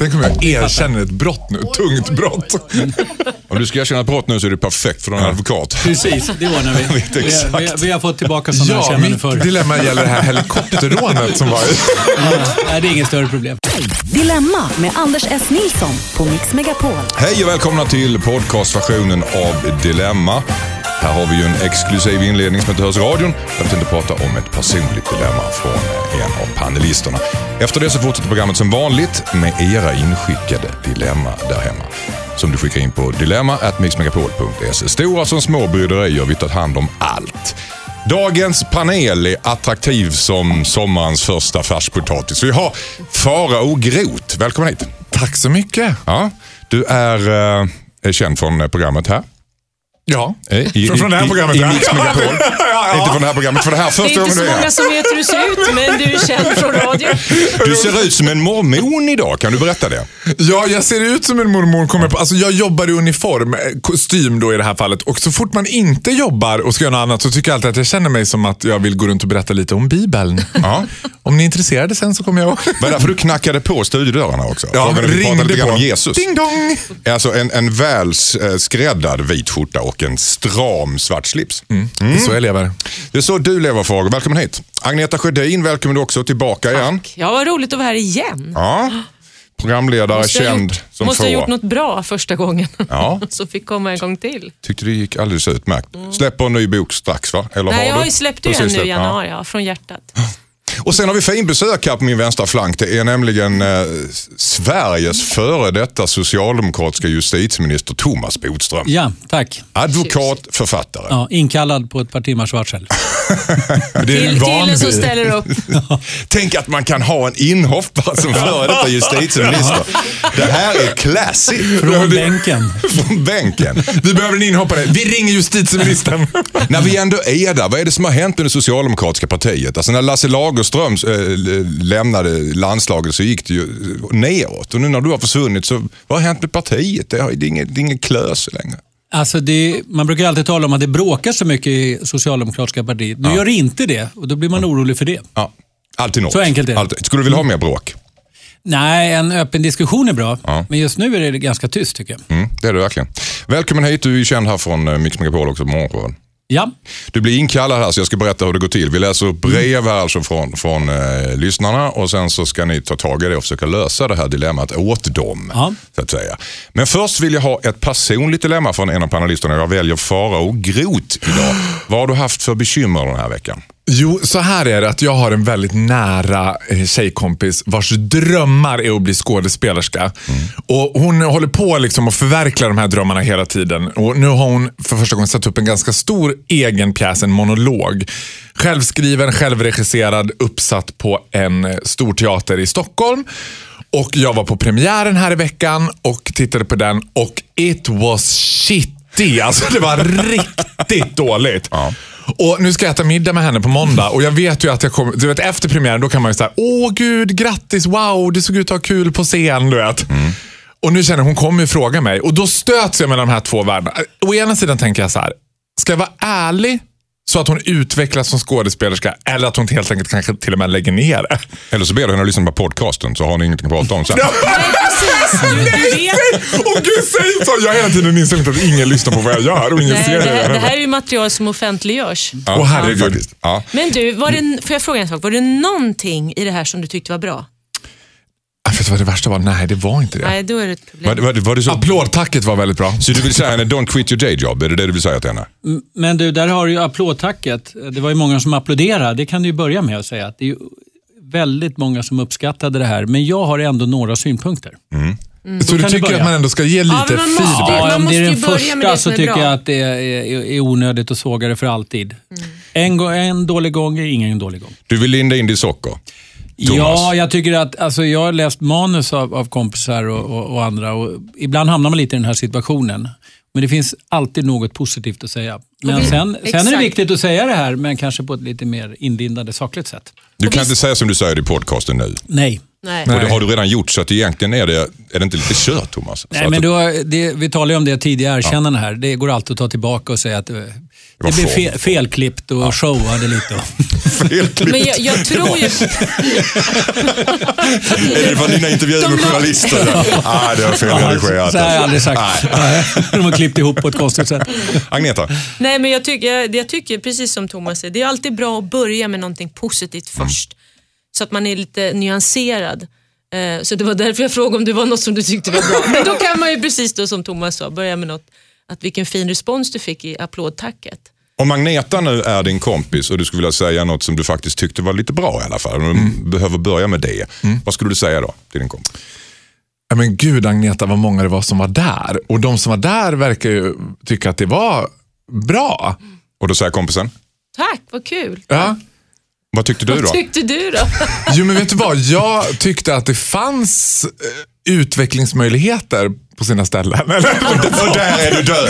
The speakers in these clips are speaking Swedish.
Tänk om jag erkänner ett brott nu, ett tungt brott. Om du ska erkänna ett brott nu så är det perfekt för en advokat. Precis, det ordnar vi. vet Vi, exakt. vi, vi har fått tillbaka sådana Ja, erkännanden mitt förr. dilemma gäller det här helikopterrånet som var. Ja, nej, det är inget större problem. Dilemma med Anders S. Nilsson på Mix Megapol. Hej och välkomna till podcastversionen av Dilemma. Här har vi ju en exklusiv inledning som inte hörs i radion. Jag tänkte prata om ett personligt dilemma från en av panelisterna. Efter det så fortsätter programmet som vanligt med era inskickade dilemma där hemma. Som du skickar in på dilemma.mixmegapol.se. Stora som små bryderier, vi tar hand om allt. Dagens panel är attraktiv som sommarens första färskpotatis. Vi har Farao Groth. Välkommen hit. Tack så mycket. Ja, du är, eh, är känd från programmet här. Ja, Eh, I, från, från det här programmet. I, i ja. Mix Megapol. Ja, Inte ja. från det här programmet, för det här Det första är inte gången så du är många här. som vet hur du ser ut, men du är känd från radio. Du ser ut som en mormon idag, kan du berätta det? Ja, jag ser ut som en mormor. Kommer på. Alltså, jag jobbar i uniform, eh, kostym då i det här fallet. Och så fort man inte jobbar och ska göra något annat så tycker jag alltid att jag känner mig som att jag vill gå runt och berätta lite om Bibeln. Ja. Om ni är intresserade sen så kommer jag Var det därför du knackade på studiodörrarna också? Ja, om vi pratade ringde lite grann på. om Jesus. Ding dong! Alltså en, en väl eh, skräddad vit skjorta och en stram svart slips. Det är så jag lever. Det är så du lever Farao. Välkommen hit. Agneta Sjödin, välkommen du också tillbaka igen. Ja, vad roligt att vara här igen. Ja. Programledare, Måste känd gjort, som måste få. ha gjort något bra första gången. Ja. Så fick komma en gång till. Tyckte det gick alldeles utmärkt. Släpper en ny bok strax va? Eller Mm. Nej, har jag har ju släppt en nu i januari, ja, från hjärtat. Och sen har vi finbesök här på min vänstra flank. Det är nämligen eh, Sveriges före detta socialdemokratiska justitieminister Thomas Bodström. Ja, tack. Advokat, författare. Ja, inkallad på ett par timmars varsel. Till, killen som ställer upp. Tänk att man kan ha en inhoppare som före detta justitieminister. Det här är classy. Från bänken. Från bänken. Vi behöver en inhoppare. Vi ringer justitieministern. När vi ändå är där, vad är det som har hänt med det socialdemokratiska partiet? Alltså när Lasse Lagerström äh, lämnade landslaget så gick det ju neråt. Och nu när du har försvunnit så, vad har hänt med partiet? Det, är, inget, det är inget klös längre. Alltså det, man brukar alltid tala om att det bråkar så mycket i socialdemokratiska partiet. Nu gör det inte det och då blir man orolig för det. Ja, alltid något. Så enkelt är det. Alltid. Skulle du vilja ha mer bråk? Nej, en öppen diskussion är bra. Ja. Men just nu är det ganska tyst tycker jag. Mm, det är det verkligen. Välkommen hit, du är ju känd här från eh, Mix Megapol också på morgonen. Ja, Du blir inkallad här så jag ska berätta hur det går till. Vi läser upp brev här alltså från, från eh, lyssnarna och sen så ska ni ta tag i det och försöka lösa det här dilemmat åt dem. Ja. Så att säga. Men först vill jag ha ett personligt dilemma från en av panelisterna. Jag väljer Farao Groth idag. Vad har du haft för bekymmer den här veckan? Jo, så här är det att jag har en väldigt nära eh, tjejkompis vars drömmar är att bli skådespelerska. Och Hon håller på liksom att förverkliga de här drömmarna hela tiden. Och Nu har hon för första gången satt upp en ganska stor egen pjäs, en monolog. Självskriven, självregisserad, uppsatt på en eh, stor teater i Stockholm. Och Jag var på premiären här i veckan och tittade på den och it was shitty. Alltså det var riktigt dåligt. Ja. Och Nu ska jag äta middag med henne på måndag och jag vet ju att jag kommer, du vet efter premiären då kan man ju säga åh gud, grattis, wow, du såg ut att ha kul på scen. Du vet. Och nu känner hon kommer ju fråga mig och då stöts jag mellan de här två världarna. Å ena sidan tänker jag så här, ska jag vara ärlig så att hon utvecklas som skådespelerska eller att hon helt enkelt kanske till och med lägger ner det. Eller så ber du henne att lyssna på podcasten så har ni ingenting att prata om sen. Nej. Åh gud, säg så! Jag har hela tiden inställt att ingen lyssnar på vad jag gör och ingen Nej, ser det, här, det här är ju material som offentliggörs. Ja, Åh, herregud. Ja. Men du, var det, får jag fråga en sak? Var det någonting i det här som du tyckte var bra? Vet du vad det värsta var? Nej, det var inte det. Nej, då är det ett problem. Var, var, var det så, Applådtacket var väldigt bra. så du vill säga henne, don't quit your day job? Är det det du vill säga till henne? Men du, där har du ju applådtacket. Det var ju många som applåderade. Det kan du ju börja med att säga. Att det är ju väldigt många som uppskattade det här. Men jag har ändå några synpunkter. Så du kan du tycker börja. att man ändå ska ge lite man måste- feedback? Ja, om det måste är den börja med första det så tycker bra. jag att det är, är, är onödigt att såga det för alltid. En, gå- en dålig gång är ingen dålig gång. Du vill linda in ditt socker? Thomas? Ja, jag tycker att alltså, jag har läst manus av, av kompisar och, och, och andra och ibland hamnar man lite i den här situationen. Men det finns alltid något positivt att säga. Men sen, sen är det viktigt att säga det här, men kanske på ett lite mer inlindande, sakligt sätt. Du kan inte säga som du säger i podcasten nu. Nej. Nej. Och det har du redan gjort så att egentligen är det, är det inte lite kört Thomas? Nej, men du- då, det, vi talade ju om det tidigare erkännande här. Det går alltid att ta tillbaka och säga att eh, Det blev form. fe, felklippt och showade lite. Felklippt. Men jag, jag tror ju... Är det från dina intervjuer med journalister? Nej, det var felredigerat. Så har jag aldrig sagt. De har klippt ihop på ett konstigt sätt. Agneta, Nej, men jag tycker, jag, jag tycker precis som Thomas säger, det är alltid bra att börja med någonting positivt Mm. först. Så att man är lite nyanserad. Eh, Så det var därför jag frågade om det var något som du tyckte var bra. Men då kan man ju precis då som Thomas sa, börja med något, att vilken fin respons du fick i applådtacket. om Agneta nu är din kompis och du skulle vilja säga något som du faktiskt tyckte var lite bra i alla fall. Du behöver börja med det. Vad skulle du säga då till din kompis? Ja, men gud Agneta vad många det var som var där. Och de som var där verkar ju tycka att det var bra. Och då säger kompisen, Tack, vad kul. Ja. vad tyckte du då? Vad tyckte du då? Jo men vet du vad, jag tyckte att det fanns eh, utvecklingsmöjligheter på sina ställen. Eller? Och där är du död.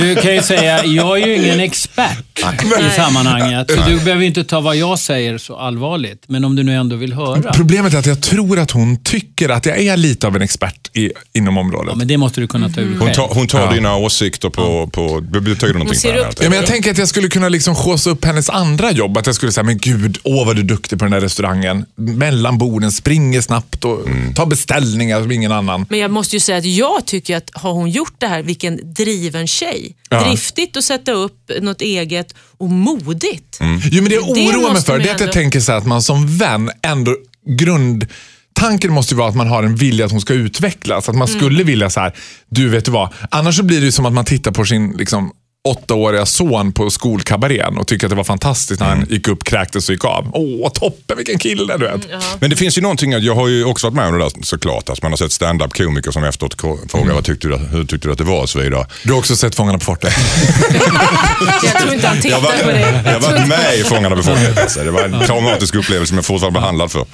Du kan ju säga, jag är ju ingen expert i sammanhanget. Så du behöver ju inte ta vad jag säger så allvarligt. Men om du nu ändå vill höra. Problemet är att jag tror att hon tycker att jag är lite av en expert i, inom området. Ja, men det måste du kunna ta ur Hon själv. tar, hon tar dina åsikter på, på, betyder någonting henne. upp helt till Ja, men jag tänker att jag skulle kunna liksom skåsa upp hennes andra jobb. Att jag skulle säga, men gud, åh vad du är duktig på den där restaurangen. Mellan borden, springer snabbt och tar beställningar som ingen annan. Men jag måste ju säga att jag tycker att har hon gjort det här, vilken driven tjej. Ja. Driftigt att sätta upp något eget och modigt. Jo, men det jag oroar mig för det är att jag tänker så här att man som vän ändå grund... Tanken måste ju vara att man har en vilja att hon ska utvecklas. Att man Mm. skulle vilja så här, du vet du vad. Annars så blir det som att man tittar på sin liksom, åttaåriga son på skolkabarén och tycker att det var fantastiskt när han gick upp, kräktes och gick av. Åh, toppen vilken kille du vet. Men det finns ju någonting, att jag har ju också varit med om det där såklart. Alltså man har sett stand-up komiker som efteråt frågar vad tyckte du, hur tyckte du att det var och så vidare. Du har också sett Fångarna på fortet. Jag tror inte han tittar på var, det. jag varit med i Fångarna på fortet. Alltså. Det var en traumatisk upplevelse som jag fortfarande behandlad för.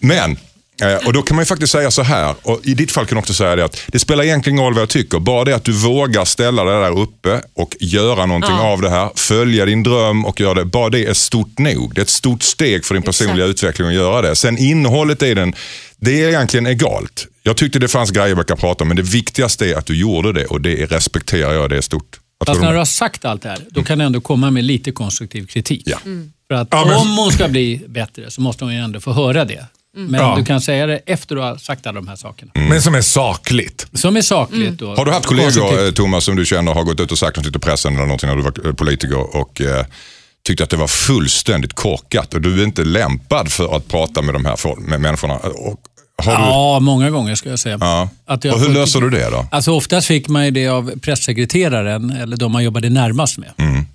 Men, och då kan man ju faktiskt säga så här, och i ditt fall kan du också säga det att det spelar egentligen ingen roll vad jag tycker, bara det att du vågar ställa dig där uppe och göra någonting av det här, följa din dröm och göra det, bara det är stort nog. Det är ett stort steg för din personliga utveckling att göra det. Sen innehållet i den, det är egentligen egalt. Jag tyckte det fanns grejer vi kan prata om, men det viktigaste är att du gjorde det och det respekterar jag, det är stort. Jag Fast när du har sagt allt det här, då kan du ändå komma med lite konstruktiv kritik. Ja. För att Ja, men- om hon ska bli bättre så måste hon ju ändå få höra det. Men Ja. du kan säga det efter du har sagt alla de här sakerna. Men som är sakligt. Som är sakligt. Och Har du haft kollegor, eh, Thomas, som du känner har gått ut och sagt något till pressen eller någonting när du var eh, politiker och eh, tyckte att det var fullständigt korkat och du är inte lämpad för att prata med de här folk, med människorna? Och, har du, Ja, många gånger ska jag säga. ja. Att jag Och hur får- löser du det då? Alltså oftast fick man ju det av pressekreteraren eller de man jobbade närmast med. Mm.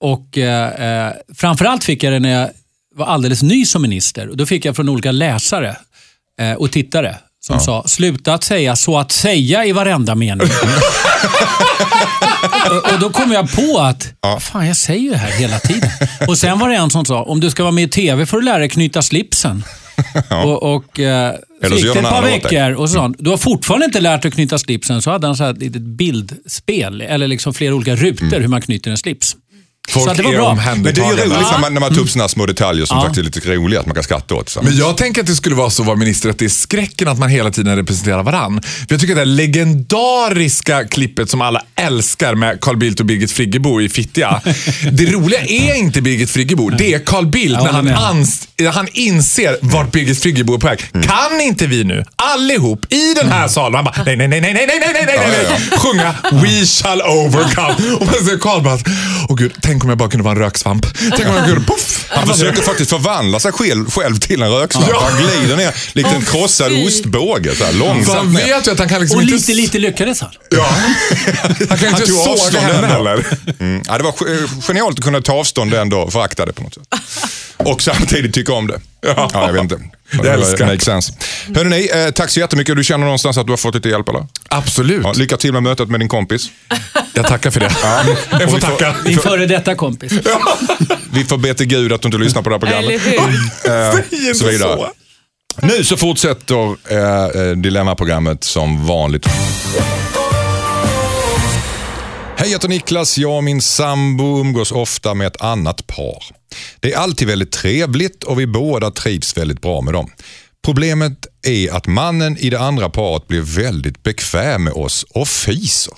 Och eh, eh, Framförallt fick jag det när jag var alldeles ny som minister. Och Då fick jag från olika läsare eh, och tittare som sa, sluta att säga så att säga i varenda mening. och, och Då kom jag på att, fan jag säger ju det här hela tiden. Och Sen var det en som sa, om du ska vara med i TV får du lära dig knyta slipsen. Och, och eh, så gick det ett par veckor och så du har fortfarande inte lärt dig att knyta slipsen. Så hade han så här ett litet bildspel, eller liksom flera olika rutor Mm. hur man knyter en slips. Folk Så att det var Men är bra. det är ju roligt när man, när man tar upp sådana små detaljer som Ja. faktiskt är lite roliga, att man kan skratta åt. tillsammans. Men jag tänker att det skulle vara så att vara minister att det är skräcken att man hela tiden representerar varann. För jag tycker att det här legendariska klippet som alla älskar med Carl Bildt och Birgit Friggebo i Fittja. det roliga är inte Birgit Friggebo, det är Carl Bildt när han, ans- han inser vart Birgit Friggebo är på väg. Mm. Kan inte vi nu, allihop i den här salen, han bara nej, nej, nej, nej, nej, nej, nej, nej, nej, Ja, nej, sjunga We shall overcome. Och man ser Carl bara, åh gud, tänk om jag bara kunde vara en röksvamp. Tänk om jag kunde, poff. Han försöker faktiskt förvandla sig själv, själv till en röksvamp. Ja. Han glider ner likt en krossad ostbåge. Så här, långsamt han ner. vet ju att han kan liksom Och inte... lite, lite lyckades han. Ja. Han kan Han inte såga avstånd henne ändå. heller. Mm. Ja, det var ge- genialt att kunna ta avstånd ändå och förakta det på något sätt. Och samtidigt tycka om det. Ja, jag vet inte. Det älskar. Makes sense. Hörrni, eh, tack så jättemycket. Du känner någonstans att du har fått lite hjälp eller? Absolut. Ja, lycka till med mötet med din kompis. Jag tackar för det. Jag Och får vi får- tacka. Din före detta kompis. Vi får be till Gud att du inte lyssnar på det här Eller programmet. hur? Eh, så vidare. så. Nu så fortsätter eh, eh, Dilemmaprogrammet som vanligt. Hej, jag heter Niklas. Jag och min sambo umgås ofta med ett annat par. Det är alltid väldigt trevligt och vi båda trivs väldigt bra med dem. Problemet är att mannen i det andra paret blir väldigt bekväm med oss och fiser.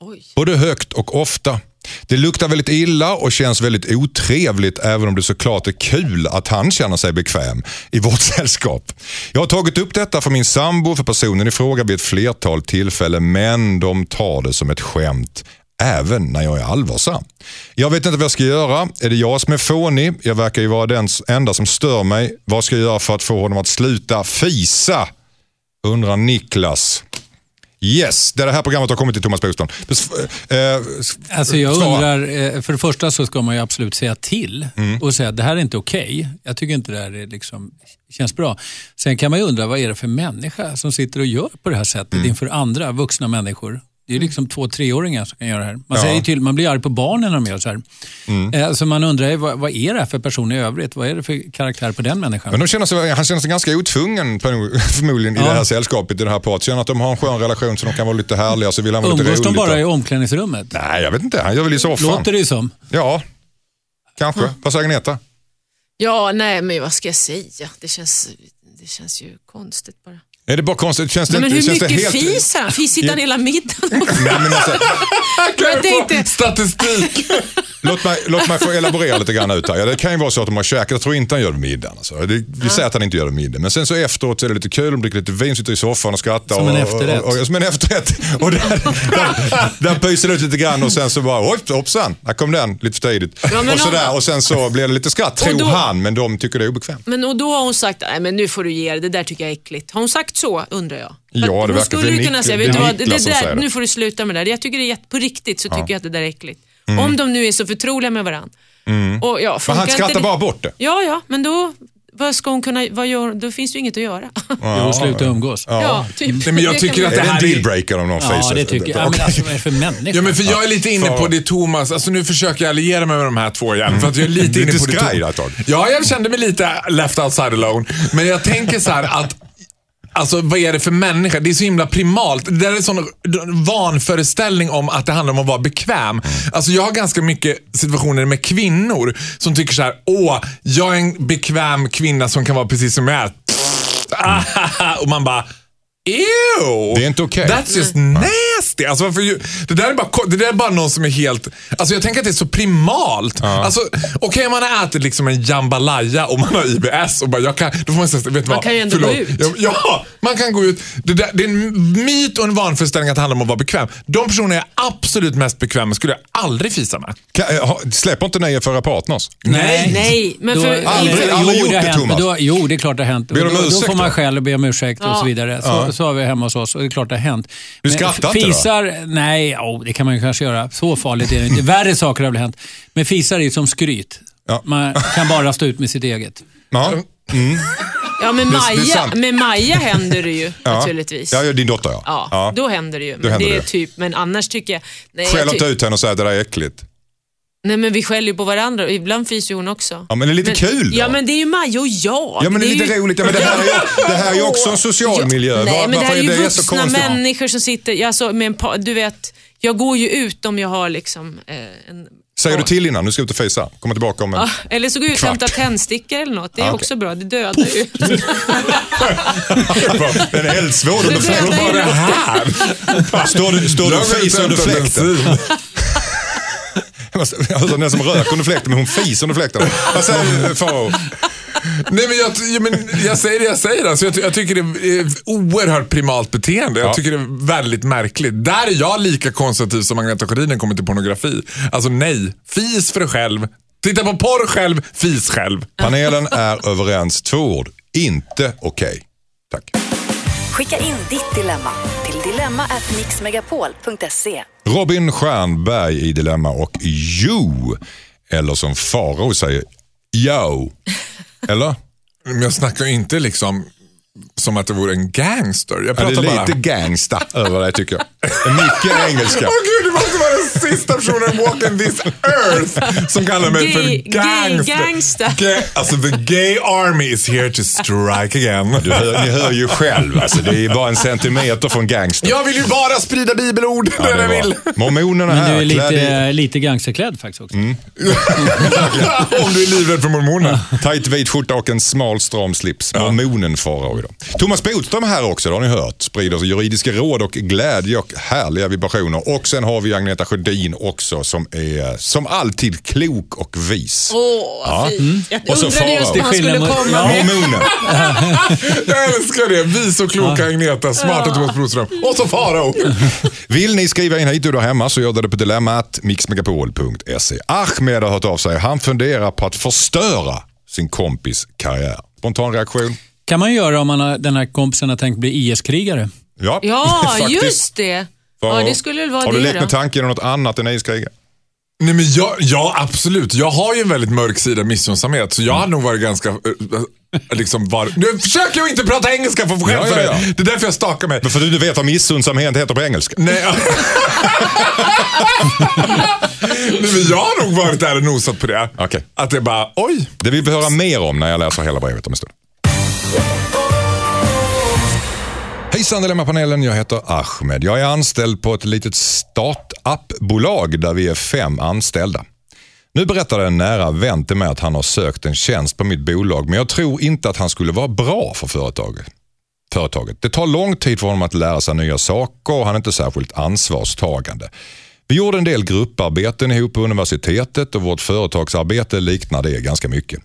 Oj. Både högt och ofta. Det luktar väldigt illa och känns väldigt otrevligt även om det såklart är kul att han känner sig bekväm i vårt sällskap. Jag har tagit upp detta för min sambo för personen i fråga vid ett flertal tillfällen men de tar det som ett skämt även när jag är allvarsam. Jag vet inte vad jag ska göra. Är det jag som är fånig? Jag verkar ju vara den enda som stör mig. Vad ska jag göra för att få honom att sluta fisa? Undrar Niklas. Yes, det, är det här programmet har kommit till Thomas Bodström. Eh, Alltså jag undrar, eh, för det första så ska man ju absolut säga till Mm. och säga att det här är inte okej. Jag tycker inte det här är liksom, känns bra. Sen kan man ju undra, vad är det för människa som sitter och gör på det här sättet Mm. inför andra vuxna människor? Det är liksom två, treåringar som kan göra det här. Man, säger till, man blir arg på barnen när de gör så här. Mm. Eh, Så man undrar, vad, vad är det här för person i övrigt? Vad är det för karaktär på den människan? Men de känner sig, han känner sig ganska otvungen förmodligen i Ja. det här sällskapet, i det här paret. Känner att de har en skön relation så de kan vara lite härliga så vill han vara lite Umgås roligt. de bara och- i omklädningsrummet? Nej, jag vet inte. Han gör väl i soffan. Låter det ju som. Ja, kanske. Vad säger Agneta? Ja, nej men vad ska jag säga? Det känns, det känns ju konstigt bara. Är det bara konstigt? Känns det, Nej, men hur känns mycket det helt... fisar han? Fisit han hela middagen? Nej, men alltså, jag tänkte, Statistik. låt, mig, låt mig få elaborera lite grann ut här. Ja, det kan ju vara så att de har käkat. Jag tror inte han gör det middagen. Alltså. Det, vi säger att han inte gör det middagen. Men sen så efteråt så är det lite kul. De dricker lite vin, sitter i soffan och skrattar. Som en och, efterrätt. Och, och, som en efterrätt. Och där, där, där pyser det ut lite grann och sen så bara, oj, hoppsan, där kom den lite för tidigt. Ja, och, sådär, om- och sen så blir det lite skratt, tror Och han. Men de tycker det är obekvämt. men och då har hon sagt, nej men nu får du ge dig, det där tycker jag är äckligt. Har hon sagt så undrar jag? Ja, det verkar- skulle det är ju kunna säga, vet du vad, det där, säger nu får du sluta med det där. Jag tycker det är jätte, på riktigt så tycker jag att det där är äckligt. Om de nu är så förtroliga med varandra. Och, ja, Men han skrattar bara bort det. Ja, ja, men då, vad ska hon kunna, vad gör, då finns det ju inget att göra. Jo, sluta umgås. Ja, Ja, typ. Nej, men jag tycker att det en här är- dealbreaker om någon fiser? det tycker jag. Ja, men alltså, vad är det för människa? Ja, men för jag är lite inne på det Thomas, alltså nu försöker jag alliera mig med de här två igen. För att jag är lite inne på det tag. Ja, jag kände mig lite left outside alone. Men jag tänker så här att Alltså vad är det för människa? Det är så himla primalt. Det där är en sån vanföreställning om att det handlar om att vara bekväm. Alltså jag har ganska mycket situationer med kvinnor som tycker så här: åh, jag är en bekväm kvinna som kan vara precis som jag är. Och man bara, Ew! Det är inte okej. That's just nasty. Alltså, varför, ju- det, där är bara, det där är bara någon som är helt... Alltså, jag tänker att det är så primalt. Alltså, Okej om man har ätit liksom en jambalaya och man har IBS och bara, jag kan, då får man säga, vet du vad? kan ju ändå Förlåt. gå ut. Ja, ja, man kan gå ut. Det, där, det är en myt och en vanföreställning att det handlar om att vara bekväm. De personer jag är absolut mest bekväm med skulle jag aldrig fisa med. Kan- eh, ha- Släpper inte ni er förra partners? Nej. Nej, men Då, för, eller- Aldrig- jo, aldrig gjort har det, hänt, men Thomas. Då, jo, det är klart det har hänt. Ber de då, då ursäkt får man då? själv be om ursäkt och Ja. så vidare. Så, så har vi hemma hos oss och det är klart det har hänt. Du skrattar inte då? Fisar, nej, oh, det kan man ju kanske göra. Så farligt är det inte. Värre saker har väl hänt. Men fisar är ju som skryt. Ja. Man kan bara stå ut med sitt eget. Ja. ja, med, det är Maja, med Maja händer det ju Ja. naturligtvis. Ja, ja, din dotter ja. Ja, ja. då händer det ju. Då Men, händer det är det. typ, men annars tycker jag... Nej, jag Skäller ty- inte ut henne och säger att det där är äckligt. Nej men vi skäller ju på varandra och ibland fiser hon också. Ja, men det är lite kul då. Ja men det är ju Maja och jag. Ja, men det är lite ju- roligt. Ja, men det, här är ju, det här är ju också en social miljö. Nej, Var, men det här är ju det vuxna människor som sitter, alltså, med en pa, du vet, jag går ju ut om jag har liksom eh, en... Säger du Ja. till innan? Nu ska jag ut och fisa. Kommer tillbaka om en... Ja, eller så går jag ut och hämtar tändstickor eller något. Det är Ah, okej. också bra, det dödar ju. en eldsvåd under Det fläkten. det här? Står du, står du och fiser under fläkten? Alltså, den som röker under fläkten, men hon fiser under fläkten. Vad säger du, Farao? Nej, men jag, ja, men jag säger det jag säger. Alltså, jag, jag tycker det är oerhört primalt beteende. Jag Ja. tycker det är väldigt märkligt. Där är jag lika konservativ som Agneta Sjödin kommer till pornografi. Alltså nej, fis för dig själv. Titta på porr själv, fis själv. Panelen är överens. Två ord. Inte okej. Tack. Skicka in ditt dilemma till dilemma@mixmegapol.se. Robin Stjernberg i Dilemma och Jo. Eller som Farao säger, Yo. Eller? Men jag snackar inte liksom som att det vore en gangster. Jag Ja, pratar det är bara... lite gangsta över det tycker jag. Mycket engelska. Åh gud, det måste vara sista personen walking this earth som kallar mig för Gay- gangster. gay gangsta. Gay, alltså the gay army is here to strike again. Du hör, ni hör ju själv, alltså, det är bara en centimeter från gangster. Jag vill ju bara sprida bibelord Ja, det jag var- vill. Mormonerna Men du här är klädda i lite, lite gangsterklädd faktiskt också. Mm. Om du är livrädd för mormoner. Tajt vit skjorta och en smal stram slips. Mormonen Farao idag. Thomas Bodström är här också, det har ni hört. Sprider juridiska råd och glädje och härliga vibrationer. Och sen har vi Agneta Sjödin fin också som är som alltid klok och vis. Åh, vad fint. Jag Och så undrade just vad han skulle komma Ja. med. Hormoner. Jag älskar det. Vis och kloka Agneta, smarta Thomas Broström och så Farao. Vill ni skriva in hit du där hemma så gör det på dilemmat mixmegapol.se. Ahmed har hört av sig. Han funderar på att förstöra sin kompis karriär. Spontan reaktion? kan man göra om man har, den här kompisen har tänkt bli IS-krigare. Ja, Ja, just det. Vad- Ja, det skulle väl vara Har du det lekt med tanken om något annat än iskriget? Nej, men jag, ja, absolut. Jag har ju en väldigt mörk sida missunnsamhet, så jag hade nog varit ganska... eh, liksom var, nu försöker jag inte prata engelska för att få skämt Ja, för ja, det. ja. Det är därför jag stakar mig. Men för att du inte vet vad missundsamhet heter på engelska. Nej. Nej, men jag har nog varit där och nosat på det. Okej. Att det bara, oj. Det vill vi höra mer om när jag läser hela brevet om en stund. Hejsan Dilemmapanelen, jag heter Ahmed. Jag är anställd på ett litet startup-bolag där vi är fem anställda. Nu berättade en nära vän till mig att han har sökt en tjänst på mitt bolag men jag tror inte att han skulle vara bra för företaget. företaget. Det tar lång tid för honom att lära sig nya saker och han är inte särskilt ansvarstagande. Vi gjorde en del grupparbeten ihop på universitetet och vårt företagsarbete liknar det ganska mycket.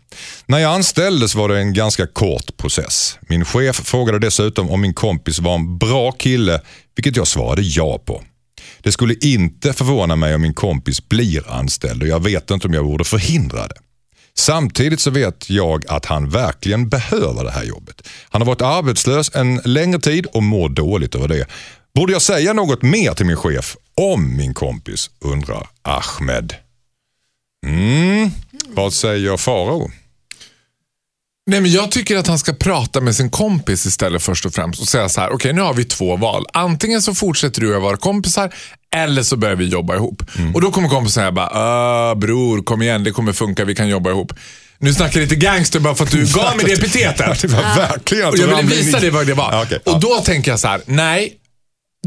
När jag anställdes var det en ganska kort process. Min chef frågade dessutom om min kompis var en bra kille, vilket jag svarade ja på. Det skulle inte förvåna mig om min kompis blir anställd och jag vet inte om jag borde förhindra det. Samtidigt så vet jag att han verkligen behöver det här jobbet. Han har varit arbetslös en längre tid och mår dåligt över det. Borde jag säga något mer till min chef om min kompis, undrar Ahmed. Mm. Vad säger Farao? Nej, men jag tycker att han ska prata med sin kompis istället först och främst och säga så här, okej nu har vi två val. Antingen så fortsätter du och jag vara kompisar eller så börjar vi jobba ihop. Och då kommer kompisen säga bara, "Ah, bror kom igen, det kommer funka, vi kan jobba ihop. Nu snackar jag lite gangster bara för att du gav mig det epitetet. Det var verkligen Och jag ville visa det vad det var. Ja. Och Ja. då tänker jag så här, nej.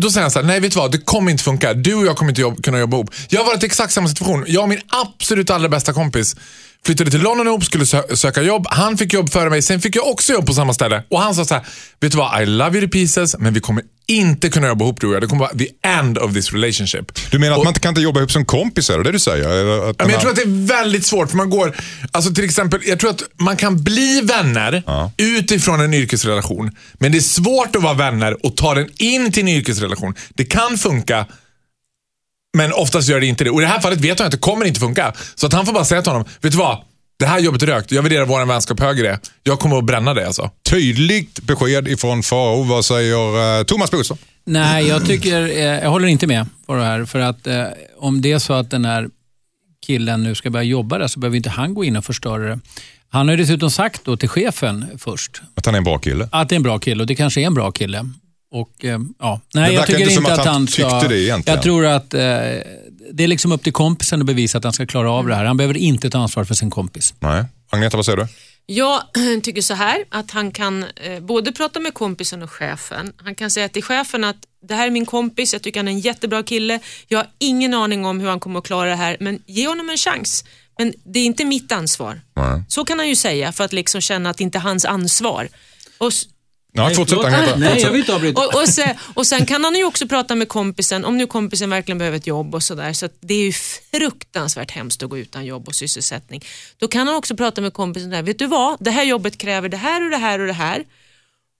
Då säger han så här, nej vet du vad, det kommer inte funka. Du och jag kommer inte jobb, kunna jobba ihop. Jag har varit i exakt samma situation. Jag och min absolut allra bästa kompis flyttade till London ihop, skulle sö söka jobb. Han fick jobb före mig, sen fick jag också jobb på samma ställe. Och han sa så här, vet du vad, I love you to pieces, men vi kommer inte kunna jobba ihop du och jag. Det kommer vara the end of this relationship. Du menar att Och- man inte kan inte jobba ihop som kompisar? Är det du säger? Att Ja, men jag tror att det är väldigt svårt för man går, alltså till exempel, jag tror att man kan bli vänner utifrån en yrkesrelation. Men det är svårt att vara vänner och ta den in till en yrkesrelation. Det kan funka, men oftast gör det inte det. Och i det här fallet vet han att det kommer inte funka. Så att han får bara säga till honom, vet du vad? Det här jobbet är rökt. Jag värderar vår vänskap högre. Jag kommer att bränna det alltså. Tydligt besked ifrån Farao. Vad säger eh, Thomas Bodström? Nej, jag tycker, eh, jag håller inte med på det här. För att eh, om det är så att den här killen nu ska börja jobba där så behöver inte han gå in och förstöra det. Han har dessutom sagt då till chefen först Att han är en bra kille. att det är en bra kille och det kanske är en bra kille. Och, eh, ja. Nej, jag tycker inte som att att han han ska, tyckte det egentligen. Jag tror att eh, det är liksom upp till kompisen att bevisa att han ska klara av det här. Han behöver inte ta ansvar för sin kompis. Nej. Agneta, vad säger du? Jag tycker så här att han kan eh, både prata med kompisen och chefen. Han kan säga till chefen att det här är min kompis, jag tycker han är en jättebra kille. Jag har ingen aning om hur han kommer att klara det här men ge honom en chans. Men det är inte mitt ansvar. Nej. Så kan han ju säga för att liksom känna att det inte är hans ansvar. Och, Ja, fortsätt Agneta. Nej, jag vill inte avbryta. och, och, sen, och sen kan han ju också prata med kompisen om nu kompisen verkligen behöver ett jobb och sådär. Så att det är ju fruktansvärt hemskt att gå utan jobb och sysselsättning. Då kan han också prata med kompisen där, vet du vad, det här jobbet kräver det här och det här och det här.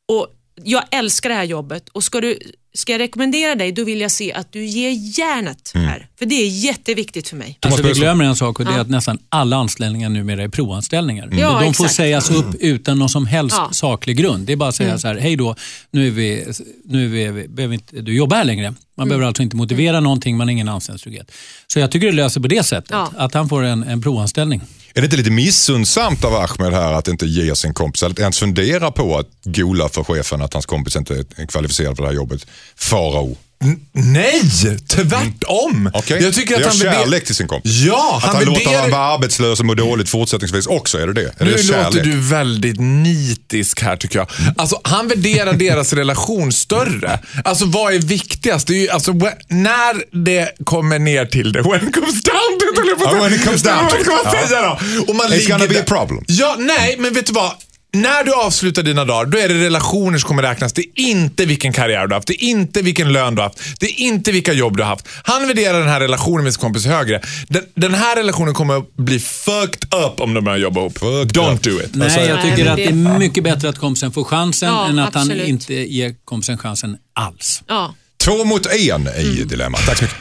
Och jag älskar det här jobbet och ska, du, ska jag rekommendera dig då vill jag se att du ger järnet här. För det är jätteviktigt för mig. Alltså, vi glömmer en sak och det är att nästan alla anställningar numera är provanställningar. Ja, och de får exakt. sägas upp utan någon som helst Ja. saklig grund. Det är bara att säga så här, hej då, nu, är vi, nu är vi, behöver inte du jobba här längre. Man behöver alltså inte motivera någonting, man har ingen anställningstrygghet. Så jag tycker det löser på det sättet, Ja. att han får en, en provanställning. Är det inte lite missundsamt av Ahmed här att inte ge sin kompis, eller ens fundera på att gola för chefen att hans kompis inte är kvalificerad för det här jobbet? Farao. Nej, tvärtom. Okej? Jag tycker att det är han kärlek till sin kompis. Ja, Att han han låter honom vara arbetslös och må dåligt fortsättningsvis också, är det det? Är Nu det låter kärlek? du väldigt nitisk här tycker jag. Alltså, han värderar deras relation större. Alltså vad är viktigast? Det är ju, alltså, när det kommer ner till det, when it comes down to it, Ja, when it comes down to it. Ja. Och man It's gonna be där. a problem. Ja, nej, men vet du vad? När du avslutar dina dagar, då är det relationer som kommer räknas. Det är inte vilken karriär du har haft. Det är inte vilken lön du har haft. Det är inte vilka jobb du har haft. Han värderar den här relationen med sin kompis högre. Den, den här relationen kommer bli fucked up om de börjar jobba ihop. Fucked Don't up. do it. Nej, jag tycker att det är mycket bättre att kompisen får chansen Ja, än att han absolut. inte ger kompisen chansen alls. Ja. Två mot en i Dilemma. Tack så mycket.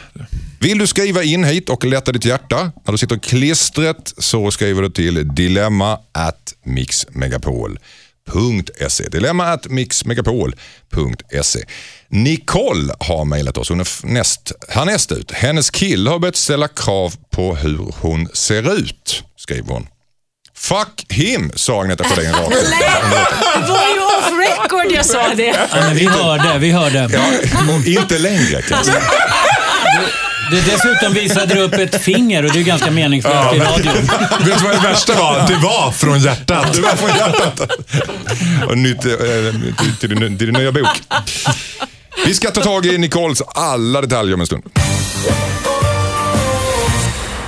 Vill du skriva in hit och lätta ditt hjärta? När du sitter klistret så skriver du till dilemma at mixmegapol.se. Dilemma at mixmegapol.se. Nicole har mejlat oss. Hon är näst, härnäst ut. Hennes kille har börjat ställa krav på hur hon ser ut, skriver hon. Fuck him, sa Agneta Sjödin rakt ut. Det var ju off record jag sa det. Ja, men vi hörde, vi hörde. Ja, inte längre kan Det, dessutom visade du upp ett finger och det är ganska meningslöst i radion. Vet du vad det värsta var? Det var från hjärtat. Det var från hjärtat. Och nytt eh, till, till, din, till din nya bok. Vi ska ta tag i Nicoles alla detaljer om en stund.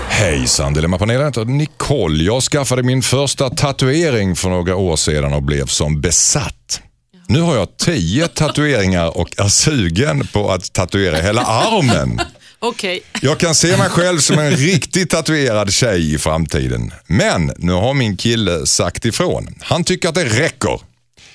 Hejsan Dilemmapanelen, jag heter Nicole. Jag skaffade min första tatuering för några år sedan och blev som besatt. Nu har jag tio tatueringar och är sugen på att tatuera hela armen. Okej. Jag kan se mig själv som en riktigt tatuerad tjej i framtiden. Men nu har min kille sagt ifrån. Han tycker att det räcker.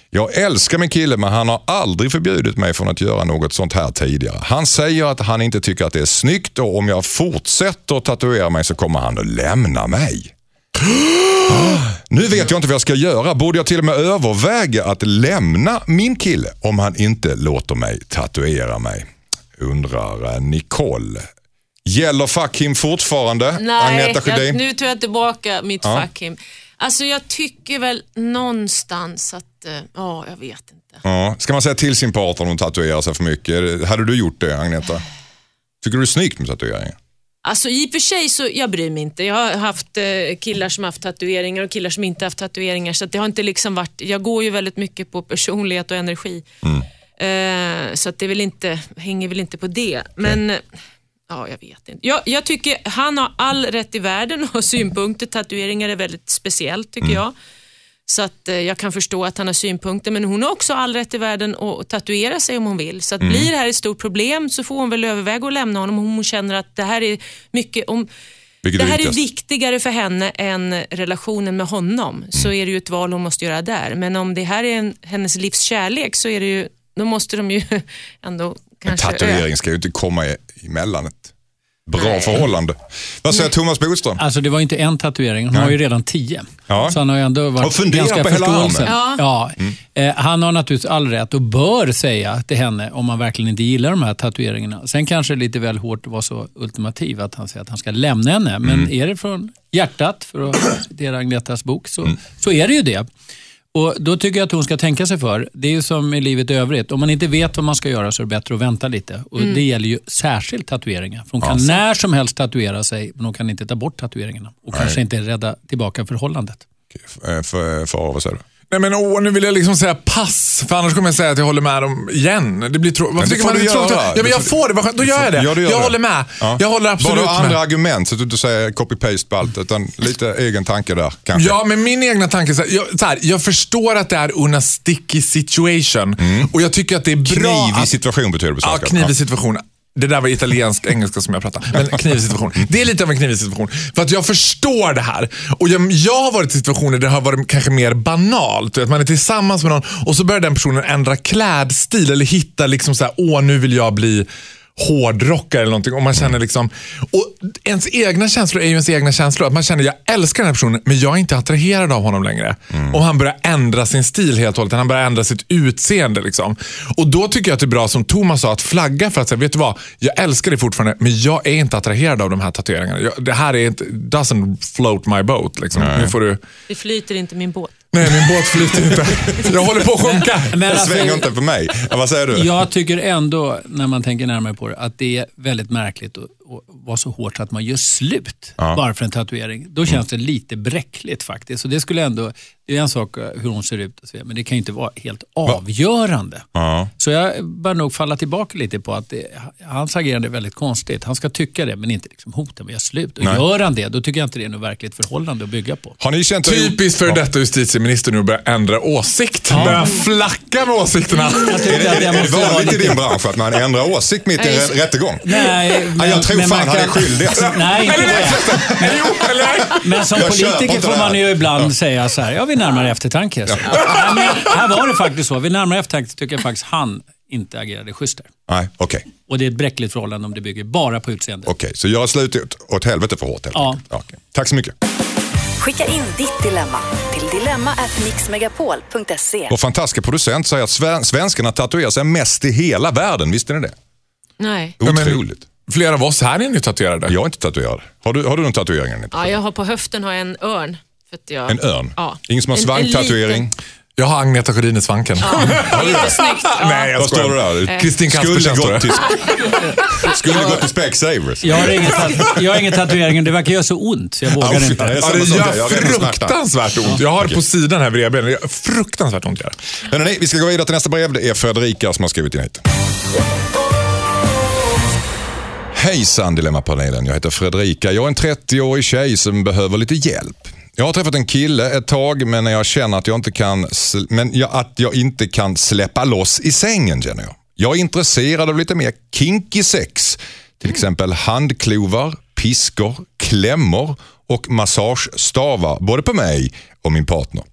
Jag älskar min kille men han har aldrig förbjudit mig från att göra något sånt här tidigare. Han säger att han inte tycker att det är snyggt och om jag fortsätter att tatuera mig så kommer han att lämna mig. Ah, nu vet jag inte vad jag ska göra. Borde jag till och med överväga att lämna min kille om han inte låter mig tatuera mig? Undrar eh, Nicole. Gäller fuck him fortfarande? Nej, Agneta Sjödin? jag, nu tar jag tillbaka mitt Ja. fuck him. Alltså jag tycker väl någonstans att, eh, ja jag vet inte. Ja. Ska man säga till sin partner om hon tatuerar sig för mycket? Hade du gjort det Agneta? Tycker du det är snyggt med tatueringar? Alltså i och för sig så, jag bryr mig inte. Jag har haft eh, killar som haft tatueringar och killar som inte haft tatueringar. Så det har inte liksom varit, jag går ju väldigt mycket på personlighet och energi. Eh, så att det väl inte, hänger väl inte på det. Men eh, ja, jag vet inte. Jag, jag tycker han har all rätt i världen att ha synpunkter. Tatueringar är väldigt speciellt tycker jag. Så att eh, jag kan förstå att han har synpunkter, men hon har också all rätt i världen att tatuera sig om hon vill. Så att blir det här ett stort problem så får hon väl överväga att lämna honom om hon känner att det här är mycket om Vilket det är här är viktigare för henne än relationen med honom, så är det ju ett val hon måste göra där. Men om det här är en, hennes livs kärlek så är det ju, då måste de ju ändå kanske... Tatuering ska ju inte komma emellan ett bra Nej. förhållande. Vad säger Thomas Bodström? Alltså det var inte en tatuering, hon har ju redan tio. Ja. Så han har ju ändå varit Och ganska på hela armen. Ja. Eh, han har naturligtvis all rätt och bör säga till henne om man verkligen inte gillar de här tatueringarna. Sen kanske det är lite väl hårt att vara så ultimativ att han säger att han ska lämna henne. Men är det från hjärtat, för att citera Agnetas bok, så, så är det ju det. Och Då tycker jag att hon ska tänka sig för. Det är ju som i livet i övrigt. Om man inte vet vad man ska göra så är det bättre att vänta lite. Och Det gäller ju särskilt tatueringar. För hon kan när som helst tatuera sig, men hon kan inte ta bort tatueringarna. Och kanske inte rädda tillbaka förhållandet. Eh, För, för vad säger du? Nej men åh, nu vill jag liksom säga pass, för annars kommer jag säga att jag håller med dem igen. Det blir trå- Varför det tycker man det är tråkigt? Ja men jag får det, vad skönt. då gör jag det. Ja, jag det. håller med. Ja. Jag håller absolut Bara du har andra med. argument så att du inte säger copy-paste på allt, utan lite egen tanke där kanske. Ja, men min egna tanke så här, jag, så här, jag förstår att det är una sticky situation och jag tycker att det är bra Mm. Knivig situation betyder det på Ja, svenska. knivig situation. Det där var italiensk engelska som jag pratade. Men knivig situation. Det är lite av en knivig situation. För att jag förstår det här. Och jag, jag har varit i situationer där det har varit kanske mer banalt. Att man är tillsammans med någon och så börjar den personen ändra klädstil eller hitta liksom så här, åh nu vill jag bli hårdrockare eller någonting. Och man känner liksom, och ens egna känslor är ju ens egna känslor. Att man känner, jag älskar den här personen, men jag är inte attraherad av honom längre. Och han börjar ändra sin stil helt och hållet. Han börjar ändra sitt utseende. Liksom. Och då tycker jag att det är bra, som Thomas sa, att flagga för att säga, vet du vad? Jag älskar dig fortfarande, men jag är inte attraherad av de här tatueringarna. Jag, det här är inte, doesn't float my boat. Liksom. Nu får du, Det flyter inte min båt. Nej min båt flyter inte. Jag håller på att sjunka. Men alltså, svänger inte för mig. Ja, vad säger du? jag tycker ändå, när man tänker närmare på det, att det är väldigt märkligt att, att vara så hårt så att man gör slut bara för en tatuering. Då känns det lite bräckligt faktiskt. Så det skulle ändå, Det är en sak eh, hur hon ser ut, och så vidare, men det kan ju inte vara helt avgörande. Ja. Så jag bör nog falla tillbaka lite på att det, hans agerande är väldigt konstigt. Han ska tycka det, men inte liksom hota med att slut. Och Nej. gör han det, då tycker jag inte det är något verkligt förhållande att bygga på. Har ni känt Typiskt för detta justitieminister nu att börja ändra åsikt. Börja flacka med åsikterna. Jag Är tyckte det, är vanligt i din bransch att man ändrar åsikt mitt i en rättegång? Nej, men, jag tror men fan han är skyldig. Nej, inte det. Men som Jag politiker får man ju ibland säga så här, ja vid närmare eftertanke. Så. Nej, men här var det faktiskt så. Vid närmare eftertanke tycker jag faktiskt han inte agerade schysst där. Nej, okej. Och det är ett bräckligt förhållande om det bygger bara på utseende. Okej, så göra slut åt, åt helvete för hårt helt Ja. enkelt. Okej. Tack så mycket. Skicka in ditt dilemma till dilemma@mixmegapol.se. Vår fantastiska producent säger att sven- svenskarna tatuerar sig mest i hela världen. Visste ni det? Nej. Ja, men- Otroligt. Flera av oss här är ju tatuerade. Jag är inte tatuerad. Har du, har du någon tatuering? Anita? Ja, jag har på höften har jag en örn. För att jag, En örn? Ja. Ingen som har svanktatuering? Jag har Agneta Sjödin i svanken. Jättesnyggt. Ja. Nej, jag Vad står det där? Kristin Skulle Kaspersen står det. till, skulle gått till Specsavers. Jag har ingen, tat- jag har ingen tatuering det verkar göra så ont så jag vågar Ja, inte. det Ja, det gör Jag fruktansvärt ont. Jag har det på sidan här vid revbenen. Fruktansvärt ont. Gör. Hörrni, vi ska gå vidare till nästa brev. Det är Fredrika som har skrivit in hit. Hejsan Dilemmapanelen, jag heter Fredrika. Jag är en 30-årig tjej som behöver lite hjälp. Jag har träffat en kille ett tag men jag känner att jag inte kan, men jag, att jag inte kan släppa loss i sängen känner jag. Jag är intresserad av lite mer kinky sex. Till exempel handklovar, piskor, klämmor och massagestavar både på mig och min partner.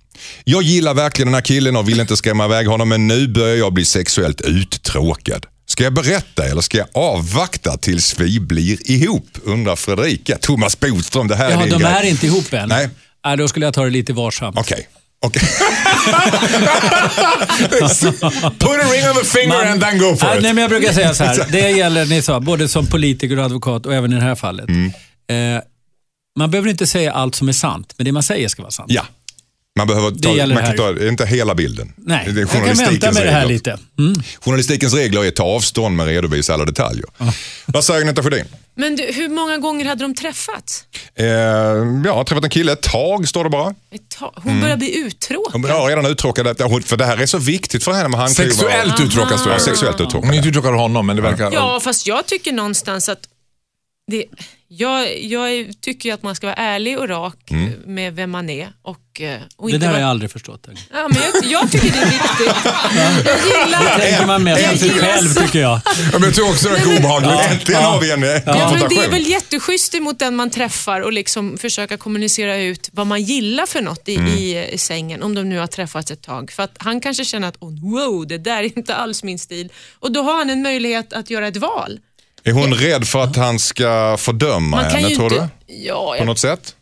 Jag gillar verkligen den här killen och vill inte skrämma iväg honom men nu börjar jag bli sexuellt uttråkad. Ska jag berätta eller ska jag avvakta tills vi blir ihop? Undrar Fredrika. Thomas Bodström, det här Ja, är din de grej. är inte ihop än. Nej. Nej, då skulle jag ta det lite varsamt. Okej. Okej. Put a ring on the finger Man- and then go for nej, it. nej, men jag brukar säga så här. Det gäller, ni sa, både som politiker och advokat och även i det här fallet. Mm. Eh, man behöver inte säga allt som är sant, men det man säger ska vara sant. Ja. Man behöver Det ta, gäller man det kan ta, inte hela bilden. Nej, Det är jag kan vänta journalistikens med det här regler. lite. Mm. Journalistikens regler är att ta avstånd men redovisa alla detaljer. Vad säger Agneta Sjödin? Men du, hur många gånger hade de träffats? Eh, har träffat en kille ett tag, står det bara. Tag. Hon börjar bli uttråkad. Hon är redan uttråkad, för det här är så viktigt för henne med handklovar. Sexuellt uttråkas du. Ja, sexuellt Hon är uttråkad. inte uttråkad av honom, men det verkar... Ja, fast jag tycker någonstans att det, jag, jag tycker ju att man ska vara ärlig och rak Mm. med vem man är. Och, eh, och Det där har vara- jag aldrig förstått. ja, men jag, jag tycker det är viktigt. Jag gillar tänker man mest om sig gillar- själv tycker jag. Ja, men jag tror också det verkar obehagligt. Äntligen har vi en eh, Ja, men det är väl jätteschysst emot den man träffar och liksom försöka kommunicera ut vad man gillar för något i, i, i sängen, om de nu har träffats ett tag. För att han kanske känner att oh, wow, det där är inte alls min stil. Och då har han en möjlighet att göra ett val. Är hon rädd för att han ska fördöma Man kan henne, ju tror inte... du? Ja, På jag något sätt?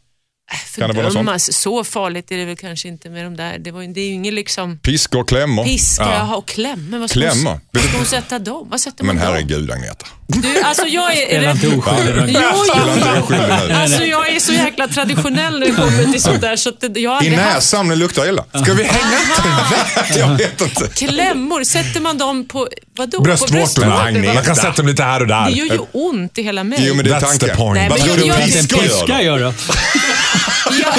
Kan det vara något fördömas. Så farligt är det väl kanske inte med de där. Det, var, det är ju ingen liksom Piskor, klämmor? piska Ja. jaha, och klämmor. Vad ska, Klämmor? Hon, vad ska hon sätta dem? Vad sätter Men man dem? herregud Agneta. Du, alltså jag är... är Spela inte oskyldig. Nu. Alltså jag är så jäkla traditionell när det kommer till sånt där så att det, jag har I aldrig haft näsan, det luktar illa. Ska vi hänga Jag vet inte. klämmor. Sätter man dem på, vadå? Bröstvårtorna? bröstvårtorna? Man kan sätta dem lite här och Det där. gör ju ont i hela mig. Jo men det är That's the point. Nej, Vad men tror du gör piska gör då. Ja,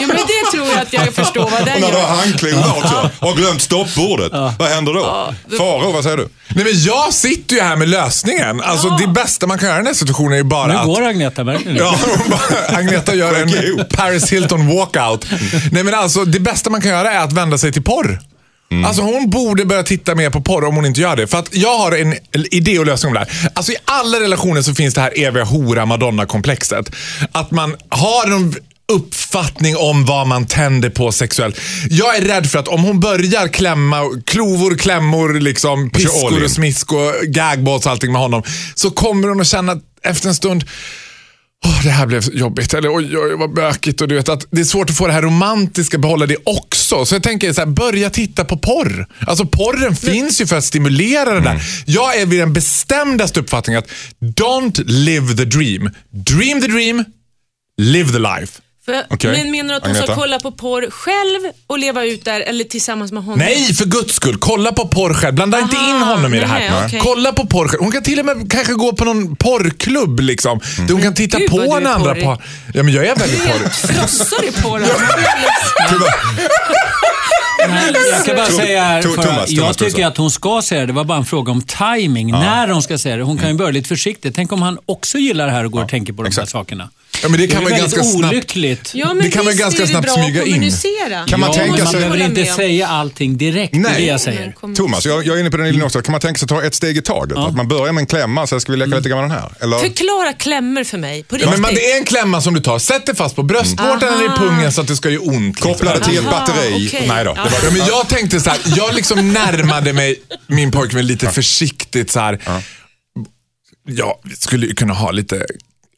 ja, men det tror jag att jag förstår vad Och den när du har gör. handklovar också och glömt stoppbordet, vad händer då? Faro, vad säger du? Nej, men jag sitter ju här med lösningen. Alltså, Ja. Det bästa man kan göra i den här situationen är ju bara Nu att... går Agneta verkligen. Ja, hon bara- Agneta gör Sjönk en ihop. Paris Hilton walkout. Nej men alltså det bästa man kan göra är att vända sig till porr. Alltså hon borde börja titta mer på porr om hon inte gör det. För att jag har en idé och lösning om det här. Alltså i alla relationer så finns det här eviga hora madonna-komplexet. Att man har en uppfattning om vad man tänder på sexuellt. Jag är rädd för att om hon börjar klämma, klovor, klämmor, liksom, piskor och smisk och gagballs och allting med honom. Så kommer hon att känna efter en stund Åh, det här blev jobbigt. Eller oj, oj, vad bökigt. Och du vet att det är svårt att få det här romantiska, behålla det också. Så jag tänker så här, börja titta på porr. Alltså porren finns ju för att stimulera det där. Jag är vid den bestämdaste uppfattningen att don't live the dream. Dream the dream, live the life. För, Okej. Men menar du att hon ska Agneta? kolla på porr själv och leva ut där eller tillsammans med honom? Nej, för guds skull. Kolla på porr själv. Blanda inte Aha, in honom i det här. nej, okej. Kolla på porr själv. Hon kan till och med kanske gå på någon porrklubb. Liksom, Mm. Där hon kan titta Gud, på en andra porrig. par. Ja, men jag är väldigt Du är porrig. frossar i porr. Men jag kan bara säga här, för Thomas, jag tycker att hon ska säga det. Det var bara en fråga om timing när hon ska säga det. Hon kan ju börja lite försiktigt. Tänk om han också gillar det här och går och tänker på de här exakt. sakerna. Ja, men det kan är vara väldigt ganska snabbt. olyckligt. Ja, men Det kan man visst ganska är det snabbt smyga att in. Kan man ja, tänka men man sig- behöver inte säga allting direkt. Nej. Det är det jag säger. Mm. Thomas, jag, jag är inne på den linjen också. Kan man tänka sig ta ett steg i taget? Att man börjar med en klämma, sen ska vi leka lite grann med den här? Eller? Förklara klämmer för mig, på Ja, men man, det är en klämma som du tar, sätt det fast på bröstvårtan eller i Aha. pungen så att det ska göra ont. liksom. Koppla det till ett Aha, batteri. okej. Nej då. Det var, Ja, men jag tänkte så här, jag liksom närmade mig min pojkvän lite försiktigt så här. Ja, vi skulle ju kunna ha lite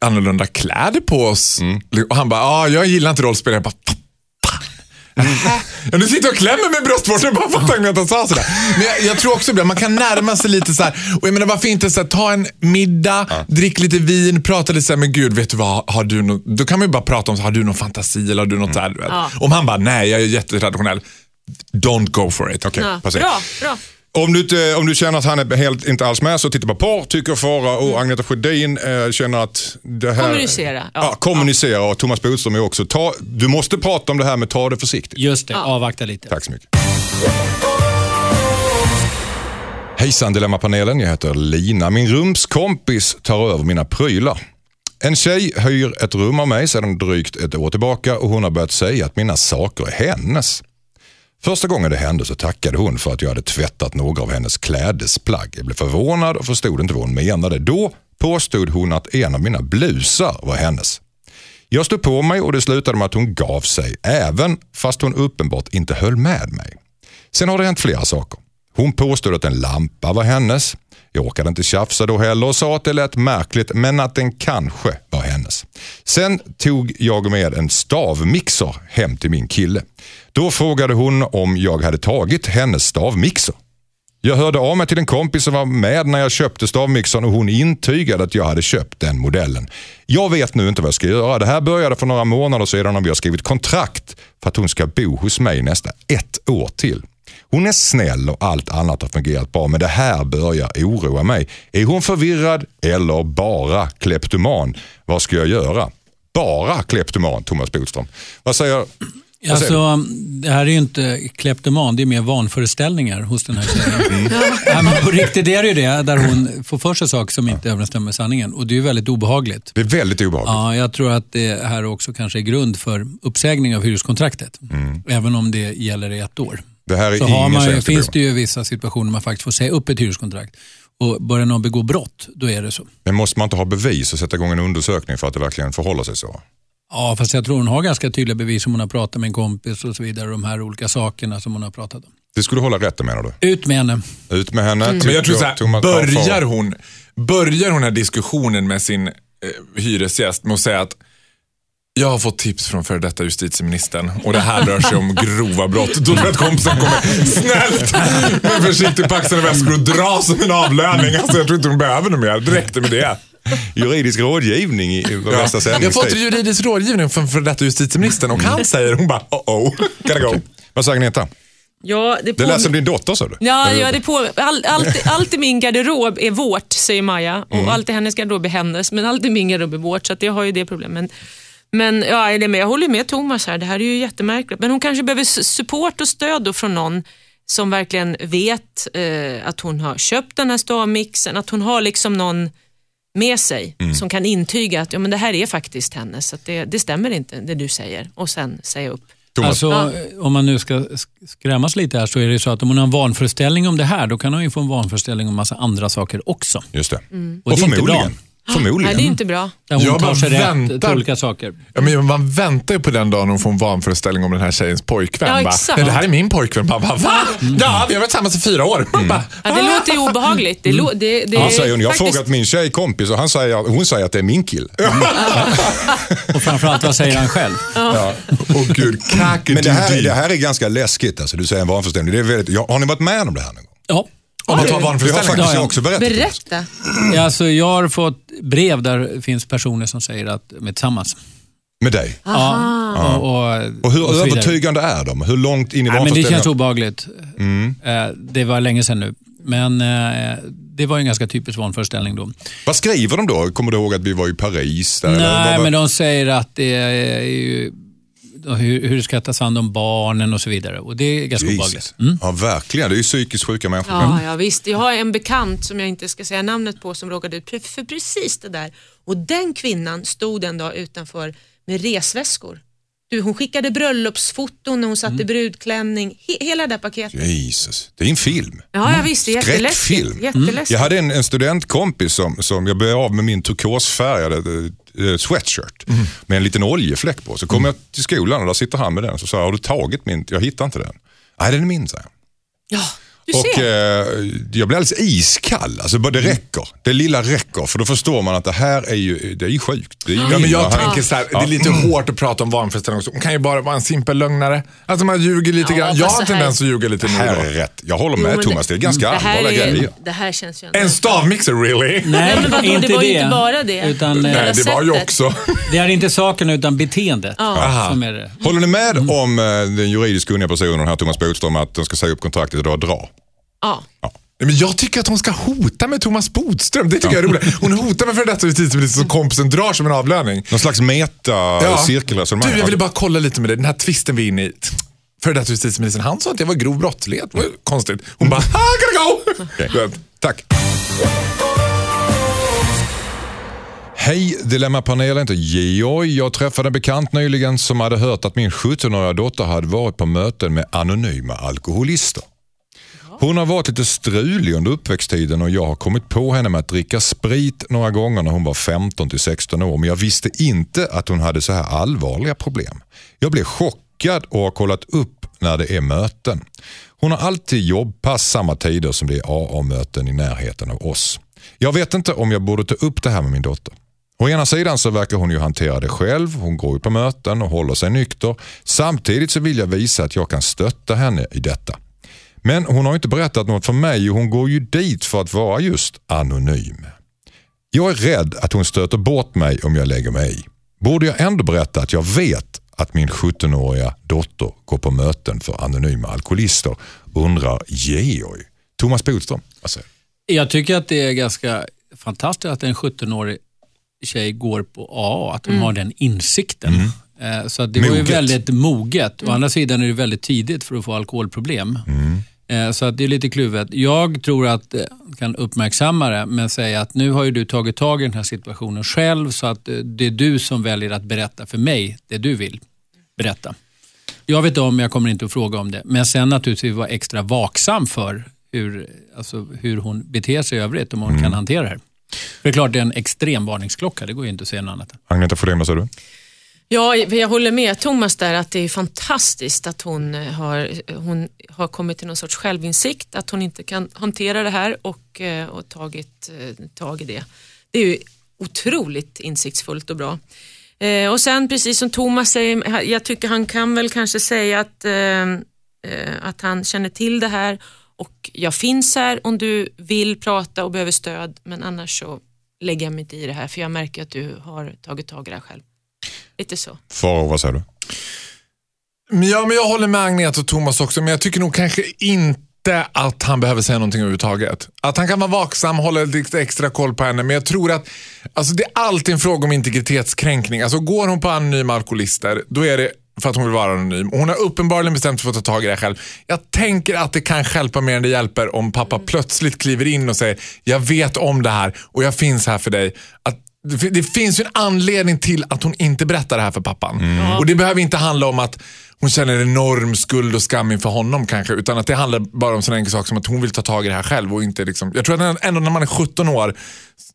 annorlunda kläder på oss. Och han bara, ja, jag gillar inte rollspel. Jag bara, Ja, nu sitter jag och klämmer med bröstvårtan bara för att Agneta sa sådär. Men jag, jag tror också ibland man kan närma sig lite så här. Och jag menar varför inte så här, ta en middag, drick lite vin, prata lite så här, men gud vet du vad, har du no då kan man ju bara prata om, så, har du någon fantasi eller har du något så du vet. Ja. Om han bara, nej jag är jättetraditionell. Don't go for it. Okej, Ja, bra, bra. Om du, inte, om du känner att han är helt inte alls med så titta på porr, tycker Farah och Agneta Sjödin eh, känner att det här... Kommunicera, ja. Ja, kommunicera och Thomas Bodström är också. Ta, du måste prata om det här men ta det försiktigt. Just det, avvakta lite. Tack så mycket. Hejsan Dilemmapanelen, jag heter Lina. Min rumskompis tar över mina prylar. En tjej hyr ett rum av mig sedan drygt ett år tillbaka och hon har börjat säga att mina saker är hennes. Första gången det hände så tackade hon för att jag hade tvättat några av hennes klädesplagg. Jag blev förvånad och förstod inte vad hon menade. Då påstod hon att en av mina blusar var hennes. Jag stod på mig och det slutade med att hon gav sig, även fast hon uppenbart inte höll med mig. Sen har det hänt flera saker. Hon påstod att en lampa var hennes. Jag orkade inte tjafsa då heller och sa att det lät märkligt men att den kanske var hennes. Sen tog jag med en stavmixer hem till min kille. Då frågade hon om jag hade tagit hennes stavmixer. Jag hörde av mig till en kompis som var med när jag köpte stavmixern och hon intygade att jag hade köpt den modellen. Jag vet nu inte vad jag ska göra. Det här började för några månader sedan och vi har skrivit kontrakt för att hon ska bo hos mig nästa ett år till. Hon är snäll och allt annat har fungerat bra men det här börjar oroa mig. Är hon förvirrad eller bara kleptoman? Vad ska jag göra? Bara kleptoman, Thomas Bodström. Vad säger? Alltså, det här är ju inte kleptoman, det är mer vanföreställningar hos den här tjejen. ja, men på riktigt är det ju det, där hon får för sig saker som inte överensstämmer med sanningen. Och det är ju väldigt obehagligt. Det är väldigt obehagligt. Ja, jag tror att det här också kanske är grund för uppsägning av hyreskontraktet. Även om det gäller i ett år. Det här är Så har ingen man, finns det ju vissa situationer man faktiskt får säga upp ett hyreskontrakt. Och börjar någon begå brott, då är det så. Men måste man inte ha bevis och sätta igång en undersökning för att det verkligen förhåller sig så? Ja, fast jag tror hon har ganska tydliga bevis om hon har pratat med en kompis och så vidare. De här olika sakerna som hon har pratat om. Det skulle hålla rätten menar du? Ut med henne. Ut med henne. Men jag tror så här, Thomas- börjar hon, börjar hon den här diskussionen med sin eh, hyresgäst med att säga att jag har fått tips från före detta justitieministern och det här rör sig om grova brott. Då tror jag att kompisen kommer snällt med försiktigt paxade väskor och dra som en avlöning. Alltså, jag tror inte hon behöver något mer. Det räckte med det. Juridisk rådgivning i, Ja. Jag har fått juridisk rådgivning från före detta justitieministern och han säger, hon bara, oh oh, gotta go. Vad säger Agneta? Ja, det, Det på... lät som din dotter sa du? Ja, ja det på... all, allt, allt i min garderob är vårt, säger Maja. Och allt i hennes garderob är hennes, men allt i min garderob är vårt. Så att jag har ju det problemet. Men, men, ja, med? jag håller med Thomas här. Det här är ju jättemärkligt. Men hon kanske behöver support och stöd då från någon som verkligen vet eh, att hon har köpt den här stavmixen. Att hon har liksom någon med sig som kan intyga att ja, men det här är faktiskt hennes. Så att det, det stämmer inte det du säger. Och sen säga upp. Thomas? Alltså, Ja. Om man nu ska sk- skrämmas lite här så är det så att om hon har en vanföreställning om det här, då kan hon ju få en vanföreställning om massa andra saker också. Just det. Och Och det är inte förmodligen. bra. Förmodligen. Nej, det är inte bra. Där hon Jag tar bara sig rätt till olika saker. Ja, men man väntar ju på den dagen hon får en vanföreställning om den här tjejens pojkvän. Ja, Bara, exakt. "Nej, det här är min pojkvän. Bara, va? va? Ja, vi har varit tillsammans i fyra år. Man bara, Ja, det låter ju obehagligt. Det, lå- det, det Han är säger hon, jag har faktiskt- frågat min tjejkompis och han säger, hon säger att det är min kille. Och framförallt, vad säger han själv? Åh gud, Men det här, det här är ganska läskigt. Alltså, du säger en vanföreställning. Det är väldigt, ja, har ni varit med om det här någon gång? Ja. Om man tar Det har faktiskt Ja, ja. jag också berättat. Berätta. Ja, Alltså, jag har fått brev där det finns personer som säger att de är tillsammans. Med dig? Ja, och, och, Och hur och övertygande är de? Hur långt in i men det känns obehagligt. Mm. Eh, Det var länge sedan nu. Men eh, det var en ganska typisk vanföreställning då. Vad skriver de då? Kommer du ihåg att vi var i Paris? Där, Nej, vad- men de säger att det är ju hur, hur det ska tas hand om barnen och så vidare. Och det är ganska obehagligt. Jesus. Mm. Ja, verkligen. Det är ju psykiskt sjuka människor. Ja, ja, visst. Jag har en bekant som jag inte ska säga namnet på som råkade ut för precis det där. Och den kvinnan stod en dag utanför med resväskor. Du, hon skickade bröllopsfoton när hon satt i brudklänning. He- hela det där paketet. Jesus, det är en film. Ja, ja visst. Det är Skräckfilm. jätteläskigt. jätteläskigt. Jag hade en, en studentkompis som, som jag blev av med min turkosfärgade eh, sweatshirt med en liten oljefläck på. Så kom jag till skolan och där sitter han med den. Så sa jag, har du tagit min? Jag hittar inte den. Nej, den är min, säger han. Ja, du Och eh, jag blir alldeles iskall. Alltså, bara det räcker. Det lilla räcker. För då förstår man att det här är ju, det är ju sjukt. Det är ju Ja, men jag här. tänker så här, det är lite hårt att prata om vanföreställning också. Hon kan ju bara vara en simpel lögnare. Alltså man ljuger lite Ja, grann. Jag har tendens att ljuga lite nu här är rätt. Jag håller Jo, med men Thomas, det är ganska det här, allvarliga är, grejer. det här känns ju ändå... En stavmixer really? Nej, Ja, men vadå, inte det var ju det. inte bara det. Utan, Nej, det var ju också. det är inte saken utan beteendet Aha. som är det. Håller ni med Mm. om eh, den juridiskt kunniga personen här, Thomas Bodström, att de ska säga upp kontraktet idag och dra? Ja. Nej, Men jag tycker att hon ska hota med Thomas Bodström. Det tycker jag är roligt. Hon hotar med för detta justitieminister som kompisen drar som en avlöning. Någon slags meta-cirkelresonemang. Du, jag ville bara kolla lite med dig. Den här tvisten vi är inne i. För detta justitieministern, han sa att det var grov brottslighet. Det var ju konstigt. Hon bara, ah, gotta go! Vet. Tack. Hej Dilemmapanelen, heter Georg. Jag träffade en bekant nyligen som hade hört att min 17-åriga dotter hade varit på möten med anonyma alkoholister. Hon har varit lite strulig under uppväxttiden och jag har kommit på henne med att dricka sprit några gånger när hon var 15 till 16 år men jag visste inte att hon hade så här allvarliga problem. Jag blev chockad och har kollat upp när det är möten. Hon har alltid jobbpass samma tider som det är AA-möten i närheten av oss. Jag vet inte om jag borde ta upp det här med min dotter. Å ena sidan så verkar hon ju hantera det själv, hon går ju på möten och håller sig nykter. Samtidigt så vill jag visa att jag kan stötta henne i detta. Men hon har inte berättat något för mig och hon går ju dit för att vara just anonym. Jag är rädd att hon stöter bort mig om jag lägger mig i. Borde jag ändå berätta att jag vet att min 17-åriga dotter går på möten för anonyma alkoholister? Undrar Georg. Thomas Bodström, vad säger du? Jag tycker att det är ganska fantastiskt att en 17-årig tjej går på AA, att hon har den insikten. Eh, Så det var ju Moget. väldigt moget. Å andra sidan är det väldigt tidigt för att få alkoholproblem. Eh, Så att det är lite kluvet. Jag tror att eh, kan uppmärksamma det, men säga att nu har ju du tagit tag i den här situationen själv, så att eh, det är du som väljer att berätta för mig det du vill berätta. Jag vet om, jag kommer inte att fråga om det. Men sen naturligtvis vara extra vaksam för hur, alltså, hur hon beter sig i övrigt, om hon kan hantera det här. För det är klart, det är en extrem varningsklocka. Det går ju inte att säga något annat. Agneta vad säger du? Ja, jag håller med Thomas där att det är fantastiskt att hon eh, har, eh, hon har kommit till någon sorts självinsikt, att hon inte kan hantera det här och, eh, och tagit tag i det. Det är ju otroligt insiktsfullt och bra. Och sen precis som Thomas säger, jag tycker han kan väl kanske säga att, att han känner till det här och jag finns här om du vill prata och behöver stöd men annars så lägger jag mig inte i det här för jag märker att du har tagit tag i det här själv. Lite så. Faro, vad säger du? Ja, men jag håller med Agneta och Thomas också, men jag tycker nog kanske inte att han behöver säga någonting överhuvudtaget. Att han kan vara vaksam, hålla lite extra koll på henne, men jag tror att alltså, det är alltid en fråga om integritetskränkning. Alltså, går hon på anonyma alkoholister, då är det för att hon vill vara anonym. Hon har uppenbarligen bestämt sig för att ta tag i det här själv. Jag tänker att det kan hjälpa mer än det hjälper om pappa plötsligt kliver in och säger jag vet om det här och jag finns här för dig. Att det det finns ju en anledning till att hon inte berättar det här för pappan. Och det behöver inte handla om att hon känner enorm skuld och skam inför honom kanske. Utan att det handlar bara om sån enkel sak som att hon vill ta tag i det här själv. Och inte liksom, jag tror att ändå när man är 17 år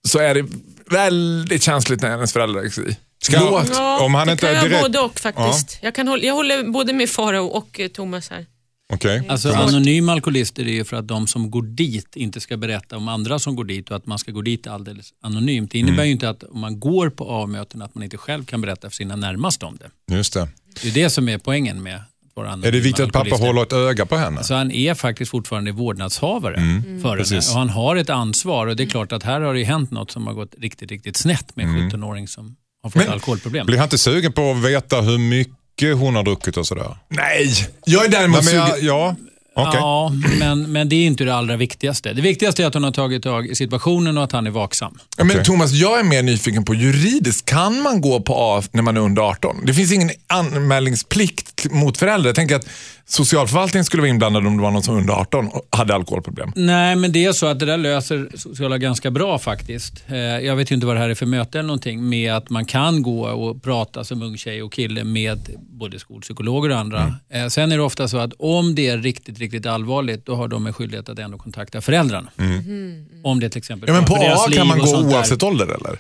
så är det väldigt känsligt när ens föräldrar är i. Ska- Låt. Ja, Om han det inte kan är jag direkt- både och faktiskt. Jag, kan hålla, jag håller både med Farao och eh, Thomas här. Okej. Alltså anonyma alkoholister är ju för att de som går dit inte ska berätta om andra som går dit och att man ska gå dit alldeles anonymt. Det innebär Mm. ju inte att om man går på A-möten att man inte själv kan berätta för sina närmaste om det. Just det. Det är det som är poängen med att vara anonym Är det viktigt att pappa håller ett öga på henne? Så han är faktiskt fortfarande vårdnadshavare Mm. för henne och han har ett ansvar och det är klart att här har det hänt något som har gått riktigt, riktigt snett med Mm. en 17-åring som har fått Men- alkoholproblem. Blir han inte sugen på att veta hur mycket hon har druckit och sådär? Nej, jag är däremot Nej, men jag, sugen. ja, okej. Ja, men, men det är inte det allra viktigaste. Det viktigaste är att hon har tagit tag i situationen och att han är vaksam. Ja, men. Thomas, jag är mer nyfiken på juridiskt. Kan man gå på A när man är under 18? Det finns ingen anmälningsplikt mot föräldrar. Jag tänker att socialförvaltningen skulle vara inblandad om det var någon som var under 18 och hade alkoholproblem. Nej, men det är så att det där löser sociala ganska bra faktiskt. Eh, Jag vet ju inte vad det här är för möte eller någonting med att man kan gå och prata som ung tjej och kille med både skolpsykologer och andra. Mm. Eh, Sen är det ofta så att om det är riktigt, riktigt allvarligt då har de en skyldighet att ändå kontakta föräldrarna. Om det till exempel Mm. Ja, men på A kan man gå oavsett ålder eller?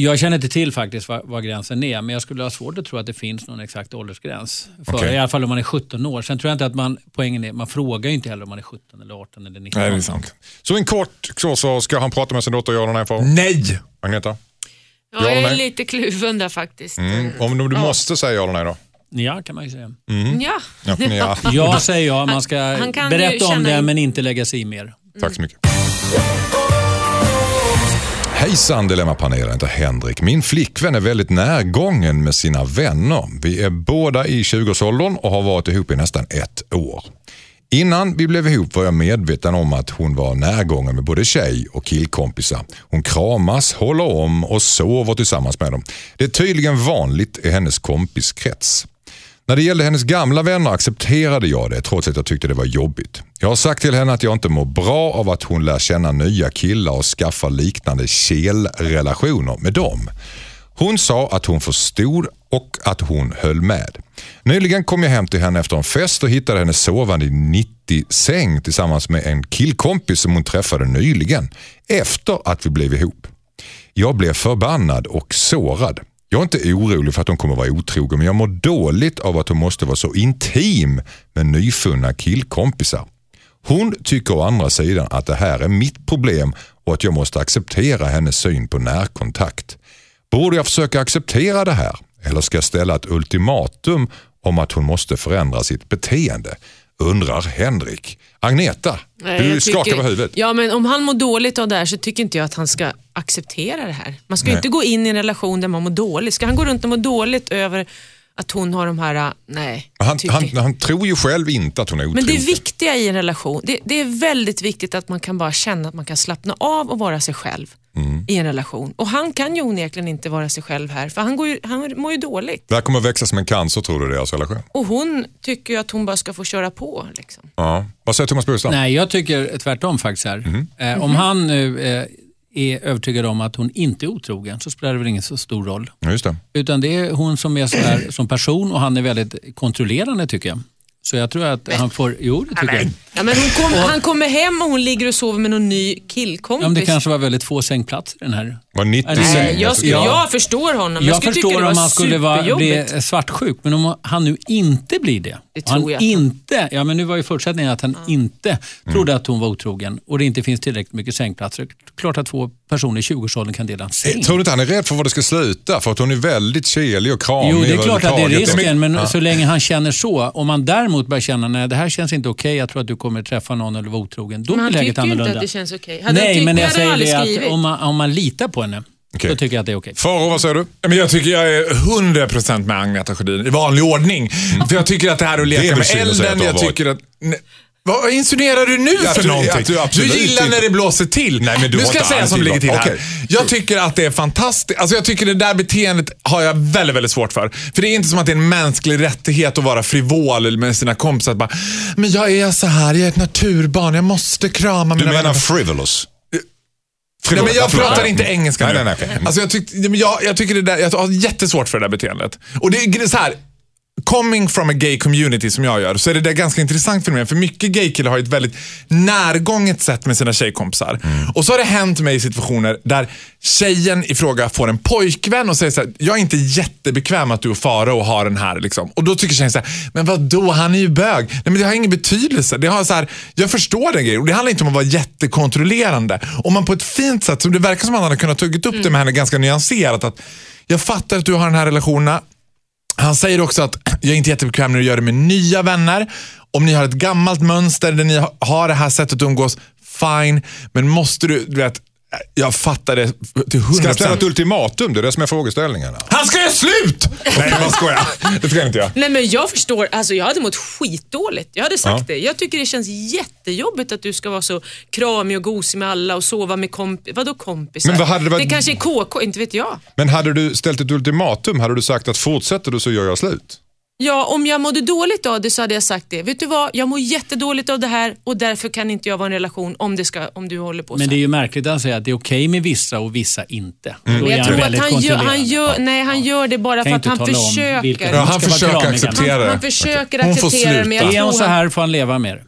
Jag känner inte till faktiskt vad, gränsen är, men jag skulle ha svårt att tro att det finns någon exakt åldersgräns. För, Okej. I alla fall om man är 17 år. Sen tror jag inte att man, poängen är, man frågar ju inte heller om man är 17 eller 18 eller 19. Nej, det är sant. Så en kort så, så ska han prata med sin dotter, ja eller nej? För? Nej! Agneta? Ja, Ja, jag är nej. lite kluven där faktiskt. Mm. Om du Ja. måste säga ja eller nej då? Ja, kan man ju säga. Ja. Ja, ja. Ja, säger jag. Man ska han ju berätta om det in- men inte lägga sig i mer. Tack så mycket. Hejsan Dilemmapanelen, jag heter Henrik. Min flickvän är väldigt närgången med sina vänner. Vi är båda i 20-årsåldern och har varit ihop i nästan ett år. Innan vi blev ihop var jag medveten om att hon var närgången med både tjej och killkompisar. Hon kramas, håller om och sover tillsammans med dem. Det är tydligen vanligt i hennes kompiskrets. När det gällde hennes gamla vänner accepterade jag det trots att jag tyckte det var jobbigt. Jag har sagt till henne att jag inte mår bra av att hon lär känna nya killar och skaffar liknande kelrelationer med dem. Hon sa att hon förstod och att hon höll med. Nyligen kom jag hem till henne efter en fest och hittade henne sovande i 90 säng tillsammans med en killkompis som hon träffade nyligen efter att vi blev ihop. Jag blev förbannad och sårad. Jag är inte orolig för att hon kommer vara otrogen men jag mår dåligt av att hon måste vara så intim med nyfunna killkompisar. Hon tycker å andra sidan att det här är mitt problem och att jag måste acceptera hennes syn på närkontakt. Borde jag försöka acceptera det här eller ska jag ställa ett ultimatum om att hon måste förändra sitt beteende? Undrar Henrik. Agneta, Nej, du skakar tycker- på huvudet. Ja, men om han mår dåligt av det här så tycker inte jag att han ska acceptera det här. Man ska ju inte gå in i en relation där man mår dåligt. Ska han gå runt och må dåligt över att hon har de här, äh, nej. Han, han, han tror ju själv inte att hon är men otrogen. det viktiga i en relation, det, det är väldigt viktigt att man kan bara känna att man kan slappna av och vara sig själv Mm. i en relation. Och han kan ju onekligen inte vara sig själv här, för han, går ju, han mår ju dåligt. Det här kommer växa som en cancer tror du, deras relation? Och hon tycker ju att hon bara ska få köra på. Liksom. Ja. Vad säger Thomas Bodström? Nej, jag tycker tvärtom faktiskt. Här. Mhm. Eh, om han nu eh, är övertygad om att hon inte är otrogen så spelar det väl ingen så stor roll. Ja, just det. Utan det är hon som är så här som person och han är väldigt kontrollerande tycker jag. Så jag tror att han får, jo det tycker jag. Ja, men kom, han kommer hem och hon ligger och sover med någon ny killkompis. Ja, men det kanske var väldigt få sängplatser i den här. Var 90 Nej, jag, skulle, Ja. jag förstår honom. Jag, tycka förstår om han skulle vara, bli svartsjuk, men om han nu inte blir det. Det han tror jag han- inte, ja men nu var ju förutsättningen att han inte trodde att hon var otrogen och det inte finns tillräckligt mycket sängplatser. Klart att två personer i 20-årsåldern kan dela en säng. Eh, Tror du inte han är rädd för vad det ska sluta? För att hon är väldigt kelig och kramig. Jo, det är klart att det är risken, men så länge han känner så. Om man däremot börjar känna, nej det här känns inte okej, jag tror att du kommer träffa någon eller vara otrogen. Då Men han blir läget tycker ju inte annorlunda. att det känns okej. Han Nej, men det jag han säger det att om man, om man litar på henne, Okej. då tycker jag att det är okej. Faro, vad säger du? Men jag tycker jag är 100% med Agneta Sjödin i vanlig ordning. För jag tycker att det här att leka med elden, du jag tycker att... Nej. Vad insinuerar du nu Att för du- någonting? du absolut gillar inte- när det blåser till. Nej, men du nu ska jag säga som ligger till varit- här. Jag tycker att det är fantastiskt. Alltså jag tycker det där beteendet har jag väldigt, väldigt svårt för. För det är inte som att det är en mänsklig rättighet att vara frivol med sina kompisar. Att Bara, men jag är så här, jag är ett naturbarn, jag måste krama Du mina menar vänner." Nej, men jag pratar inte engelska Nej, nu. nej, nej, okej. Alltså jag, tyck, jag, jag tycker det där, jag har jättesvårt för det där beteendet. Och det är så här, coming from a gay community som jag gör, så är det där ganska intressant för mig. För mycket gaykillar har ett väldigt närgånget sätt med sina tjejkompisar. Mm. Och så har det hänt mig i situationer där tjejen i fråga får en pojkvän och säger så här, jag är inte jättebekväm att du och Farao har den här. Liksom. Och då tycker tjejen så här, men vad då han är ju bög. Nej men det har ingen betydelse. Det har så här, jag förstår den grejen. Och det handlar inte om att vara jättekontrollerande. Om man på ett fint sätt, som det verkar som att han hade kunnat tagit upp det med henne ganska nyanserat. Att jag fattar att du har den här relationen. Han säger också att jag är inte jättebekväm när du gör det med nya vänner. Om ni har ett gammalt mönster där ni har det här sättet att umgås, fine. Men måste du, du vet, jag fattar det till Ska jag ställa 100%. ett ultimatum? Det är det som är frågeställningen. Han ska göra slut! Nej, jag skojar. Det ska jag inte göra. Nej men jag förstår, alltså jag hade mått skitdåligt. Jag hade sagt det. Jag tycker det känns jättejobbigt att du ska vara så kramig och gosig med alla och sova med kompisar. Vadå kompisar? Men vad hade det varit- det kanske är KK, inte vet jag. Men hade du ställt ett ultimatum, hade du sagt att fortsätter du så gör jag slut? Ja, om jag mådde dåligt av det så hade jag sagt det. Vet du vad, jag mår jättedåligt av det här och därför kan inte jag vara i en relation om, det ska, om du håller på så. Men det är ju märkligt att han säger att det är okej med vissa och vissa inte. Då Men är jag han tror att han gör, han gör, nej, han gör det bara Kan för att han försöker. Ja, han ska vara försöker kramiga. acceptera Han, det. han försöker acceptera det men jag sluta. Är hon tror så han... här får han leva med det.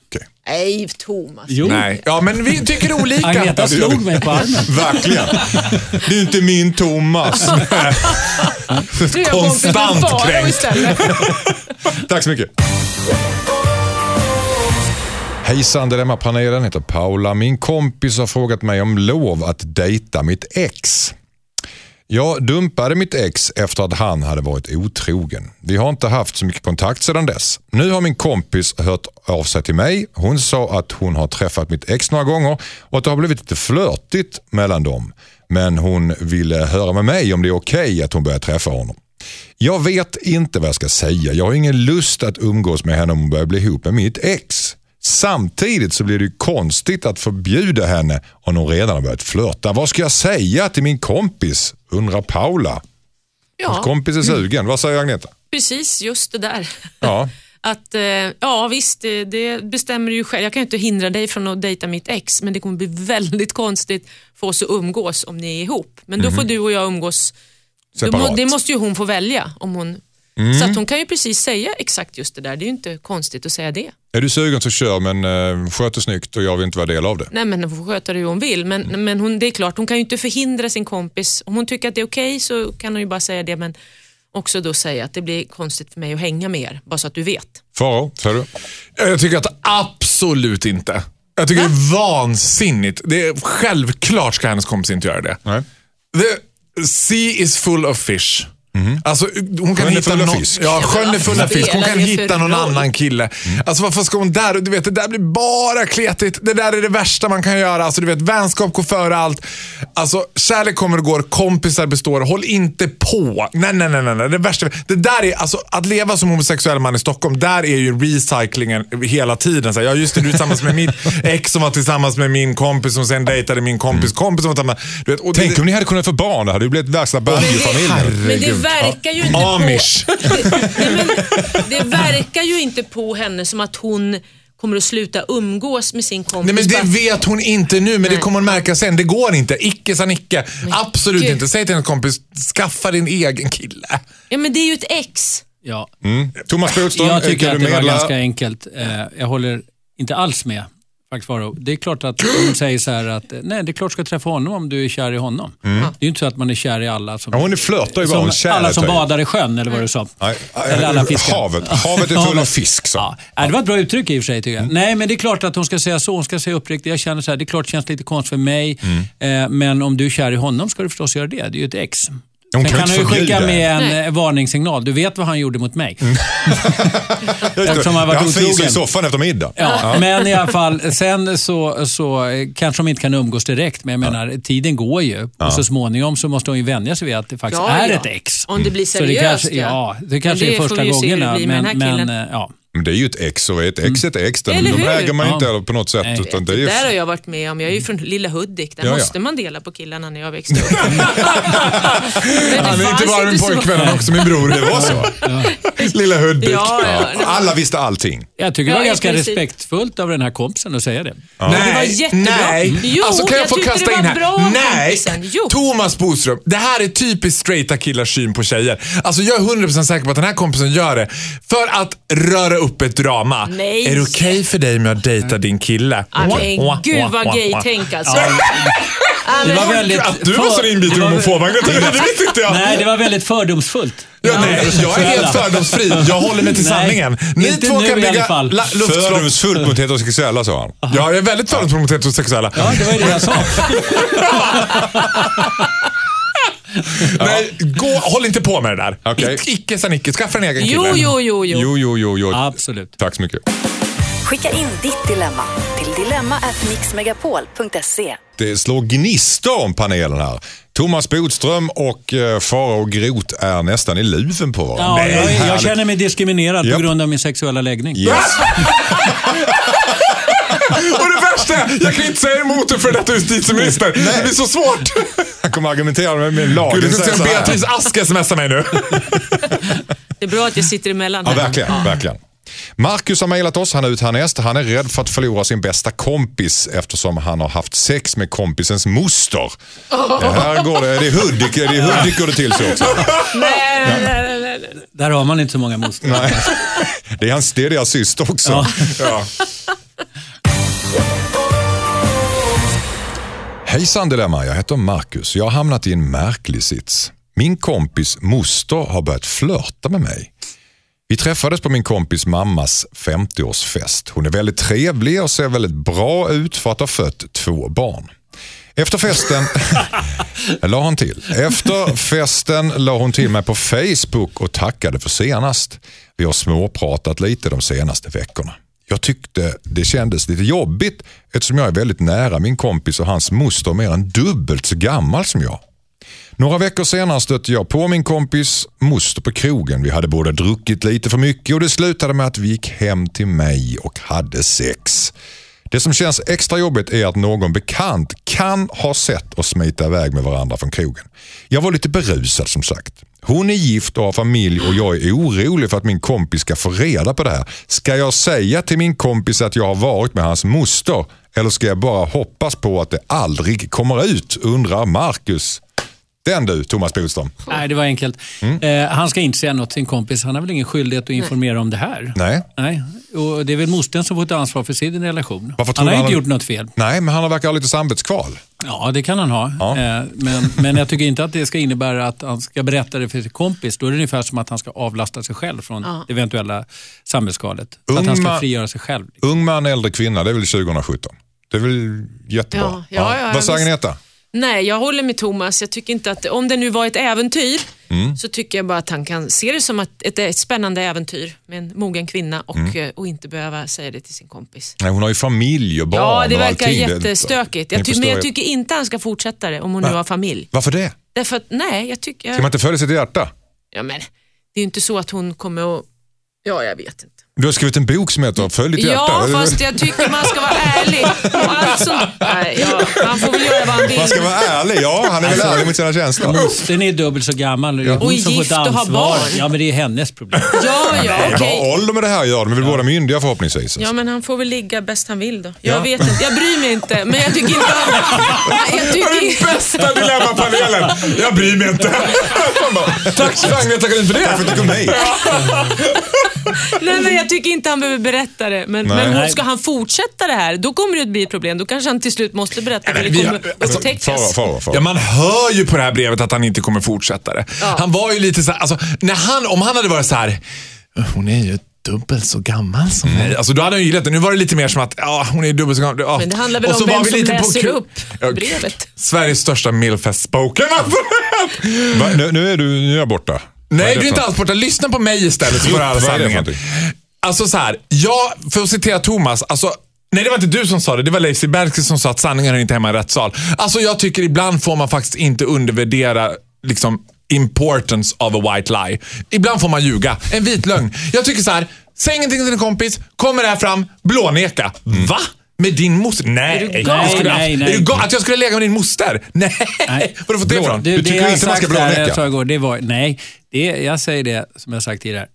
Nej, Thomas. Jo, Nej. Ja, men vi tycker olika. Agneta slog mig på armen. Verkligen. Det är inte min Thomas. Är Konstant kränkt. Tack så mycket. Hejsan Dilemmapanelen heter Paula. Min kompis har frågat mig om lov att dejta mitt ex. Jag dumpade mitt ex efter att han hade varit otrogen. Vi har inte haft så mycket kontakt sedan dess. Nu har min kompis hört av sig till mig. Hon sa att hon har träffat mitt ex några gånger och att det har blivit lite flörtigt mellan dem. Men hon ville höra med mig om det är okej att hon börjar träffa honom. Jag vet inte vad jag ska säga. Jag har ingen lust att umgås med henne om hon börjar bli ihop med mitt ex. Samtidigt så blir det konstigt att förbjuda henne om hon redan har börjat flörta. Vad ska jag säga till min kompis? Undrar Paula. Ja, Kompis är sugen. Vad säger Agneta? precis just det där. Ja. Att, eh, ja visst, det, det bestämmer du ju själv. Jag kan ju inte hindra dig från att dejta mitt ex, men det kommer bli väldigt konstigt för oss att umgås om ni är ihop. Men då får du och jag umgås, då Mhm. Separat. det måste ju hon få välja. Om hon, Mm. Så att hon kan ju precis säga exakt just det där. Det är ju inte konstigt att säga det. Är du sugen så kör men uh, sköt det snyggt och jag vill inte vara del av det. Nej men hon får sköta det hur hon vill. Men, Mm. men hon, det är klart, hon kan ju inte förhindra sin kompis. Om hon tycker att det är okej så kan hon ju bara säga det. Men också då säga att det blir konstigt för mig att hänga med er. Bara så att du vet. Faro, säger du? Jag tycker att absolut inte. Jag tycker det är vansinnigt. Det är, självklart ska hennes kompis inte göra det. Nej. The sea is full of fish. Alltså, hon kan hitta någon, fisk. Ja, sjön är full av fisk. Hon kan det hitta någon annan kille. Alltså varför ska hon där? Du vet, det där blir bara kletigt. Det där är det värsta man kan göra. Alltså, du vet, vänskap går före allt. Alltså, kärlek kommer och går, kompisar består. Håll inte på. Nej, nej, nej. nej, nej. Det värsta. Det där är, alltså, att leva som homosexuell man i Stockholm, där är ju recyclingen hela tiden. Så här, ja, just det, du är tillsammans med mitt ex som var tillsammans med min kompis som sen dejtade min kompis kompis som var tillsammans Du vet, och det- Tänk om ni hade kunnat få barn, det hade ju blivit värsta Bundy-familjen. Det verkar ju inte Amish. på... Nej, men det verkar ju inte på henne som att hon kommer att sluta umgås med sin kompis. Nej men det vet hon inte nu, men det Nej. kommer hon märka sen. Det går inte. Icke sa Nicke. Absolut gud. inte. Säg till hennes kompis, skaffa din egen kille. Ja men det är ju ett ex. Ja. Thomas Bodström, Jag tycker att det var ganska enkelt. Eh, Jag håller inte alls med. Faktiskt Faro. Det är klart att hon säger så här att nej, det är klart du ska träffa honom om du är kär i honom. Det är ju inte så att man är kär i alla som, Ja, hon är flörtar ju bara, som, kär alla som badar i sjön, eller vad du sa. Nej, Eller alla fiskar. havet. Havet är full av fisk. Så. Ja. Ja, det var ett bra uttryck i och för sig tycker jag. Nej, men det är klart att hon ska säga så. Hon ska säga uppriktigt. Jag känner så här, det är klart det känns lite konstigt för mig. Eh, men om du är kär i honom ska du förstås göra det. Det är ju ett ex. Hon Sen kan kan ju skicka med en Nej. eh, varningssignal. Du vet vad han gjorde mot mig. Just Eftersom han varit Han fiser i soffan efter middag. Ja, men i alla fall, sen så, så eh, kanske de inte kan umgås direkt, men jag menar, tiden går ju. Och så småningom så måste hon ju vänja sig vid att det faktiskt Ja, är ja. ett ex. Om det blir Så det seriöst kanske, ja, det kanske Men är första det gångerna, blir med men, men killen. eh, ja. Men det är ju ett ex och ett ex är ett ex. Den, Eller de hur? äger man ju inte Ja. på något sätt. Nej. Utan det är Det ju där har jag varit med om. Jag är ju från lilla Hudik. Där Ja, ja. måste man dela på killarna när jag växte upp. Han är inte bara min pojkvän, han också min bror. Det var så? Lilla Hudik. Ja, ja, Alla visste allting. Jag tycker det Ja, var ganska respektfullt av den här kompisen att säga det. det var jättebra. Nej. Jo, alltså, kan jag, jag få kasta in här? Nej. Thomas Boström, det här är typiskt straighta killars syn på tjejer. Alltså jag är 100% säker på att den här kompisen gör det för att röra upp ett drama. Nej. Är det okej för dig med att dejta din kille? Ja, men gud vad gay-tänk alltså. Ja, Det var väldigt... Att du var så inbiten var- homofobagn, det visste inte jag. Nej, det var väldigt fördomsfullt. Ja, nej, jag är helt fördomsfri. Jag håller mig till Nej, sanningen. Ni inte två kan i bygga luftslott. Fördomsfullt mot heterosexuella sa han. Ja, jag är väldigt fördomsfull mot heterosexuella. Ja, det var ju det jag sa. Nej, gå, håll inte på med det där. Ic- Icke sa Nicke, skaffa en egen kille. Jo, jo, jo, jo. Jo, jo, jo, jo. Absolut. Tack så mycket. Skicka in ditt dilemma till dilemma@mixmegapol.se. Det slår gnistor om panelen här. Thomas Bodström och eh, Farao Groth är nästan i luven på varandra. Ja, jag, jag känner mig diskriminerad Japp. på grund av min sexuella läggning. Yes. Och det värsta är, jag kan inte säga emot det för detta justitieminister. Det blir så svårt. Han kommer argumentera med, med lagen. Gud, du ska se. Beatrice Ask smsar mig nu. Det är bra att jag sitter emellan Ja, här. verkligen. verkligen. Marcus har mejlat oss, han är ut härnäst. Han är rädd för att förlora sin bästa kompis eftersom han har haft sex med kompisens moster. Det här går det, det är Hudik, det är Hudik går det till så också. Nej, nej, nej, nej, nej. Där har man inte så många moster. Nej. Det är, hans, det är deras syster också. Ja. Ja. Hejsan Dilemma, jag heter Marcus. Jag har hamnat i en märklig sits. Min kompis moster har börjat flörta med mig. Vi träffades på min kompis mammas 50-årsfest. Hon är väldigt trevlig och ser väldigt bra ut för att ha fött två barn. Efter festen la hon till. Efter festen la hon till mig på Facebook och tackade för senast. Vi har småpratat lite de senaste veckorna. Jag tyckte det kändes lite jobbigt eftersom jag är väldigt nära min kompis och hans moster mer än dubbelt så gammal som jag. Några veckor senare stötte jag på min kompis moster på krogen. Vi hade båda druckit lite för mycket och det slutade med att vi gick hem till mig och hade sex. Det som känns extra jobbigt är att någon bekant kan ha sett oss smita iväg med varandra från krogen. Jag var lite berusad som sagt. Hon är gift och har familj och jag är orolig för att min kompis ska få reda på det här. Ska jag säga till min kompis att jag har varit med hans moster eller ska jag bara hoppas på att det aldrig kommer ut, undrar Marcus. Den du, Thomas Bodström. Nej, det var enkelt. Mm. Eh, han ska inte säga något till sin kompis. Han har väl ingen skyldighet att informera om det här. Nej. Nej. Och det är väl mostern som får ta ansvar för sin relation. Varför han har du inte han- gjort något fel. Nej, men han verkar ha lite samvetskval. Ja, det kan han ha. Ja. Eh, Men, men jag tycker inte att det ska innebära att han ska berätta det för sin kompis. Då är det ungefär som att han ska avlasta sig själv från Ja. det eventuella samhällsskalet. Så att han ska frigöra sig själv. Ung man, äldre kvinna, det är väl 2017. Det är väl jättebra. Ja, ja, ja, Vad säger visst. Nej, jag håller med Thomas. Jag tycker inte att, om det nu var ett äventyr, Mm. så tycker jag bara att han kan se det som ett, ett spännande äventyr med en mogen kvinna och, Mm. eh, och inte behöva säga det till sin kompis. Nej, hon har ju familj och barn Ja, det och verkar. Det- jättestökigt. Jag ty- men jag tycker inte han ska fortsätta det om hon nu har familj. Varför det? Därför att, nej, jag tycker... Ska man inte följa sitt hjärta? Ja, men, det är ju inte så att hon kommer att... Ja, jag vet inte. Du har skrivit en bok som heter Följ ditt Ja, hjärta. fast jag tycker man ska vara ärlig. Och allt sånt, nej, ja, han får väl göra vad han vill. Man ska vara ärlig, ja. Han är väl ärlig mot sina känslor. Mostern är dubbelt så gammal. Hon Och gift och har barn. Ja, men det är hennes problem. Ja, ja, Vad okej. har ålder med det här göra? De är väl båda myndiga förhoppningsvis. Ja, men han får väl ligga bäst han vill då. Jag Ja. vet inte, jag bryr mig inte. Men jag tycker inte han... Jag tycker... Bästa dilemmapanelen. Jag bryr mig inte. Bara, Tack Agneta Karin för det. Tack för att du kom hit. Nej, men jag tycker inte han behöver berätta det. Men, men Nej. ska han fortsätta det här, då kommer det att bli ett problem. Då kanske han till slut måste berätta för det vi har- kommer alltså, upptäckas. Fara, fara, fara. Ja, man hör ju på det här brevet att han inte kommer fortsätta det. Ja. Han var ju lite så här, alltså, när han, om han hade varit så här, hon är ju dubbelt så gammal som Mm. mig. Alltså, då hade han ju gillat det. Nu var det lite mer som att, ja, hon är dubbelt så gammal. Ja. Men det handlar väl Och om var vem vi som lite på läser kul- upp Ja, brevet. Sveriges största milfest spoken. Va, nu, nu, är du, nu är jag borta. Nej, är du är inte alls borta. Lyssna på mig istället så får du höra är sanningen. Alltså så här, jag, för att citera Thomas, alltså Nej, det var inte du som sa det. Det var Leif Bergqvist som sa att sanningen hör inte hemma i rättssal. Alltså, jag tycker ibland får man faktiskt inte undervärdera liksom, importance of a white lie. Ibland får man ljuga. En vit lögn. Jag tycker så här, säg ingenting till din kompis, kommer det här fram, blåneka. Mm. Va? Med din moster? Nej. Är du galen? Nej, nej, du nej. att jag skulle lägga med din moster? Nej. Nej. Var har du fått det ifrån? Du tycker jag inte man ska blåneka? det var, nej, det, jag säger det som jag sagt tidigare.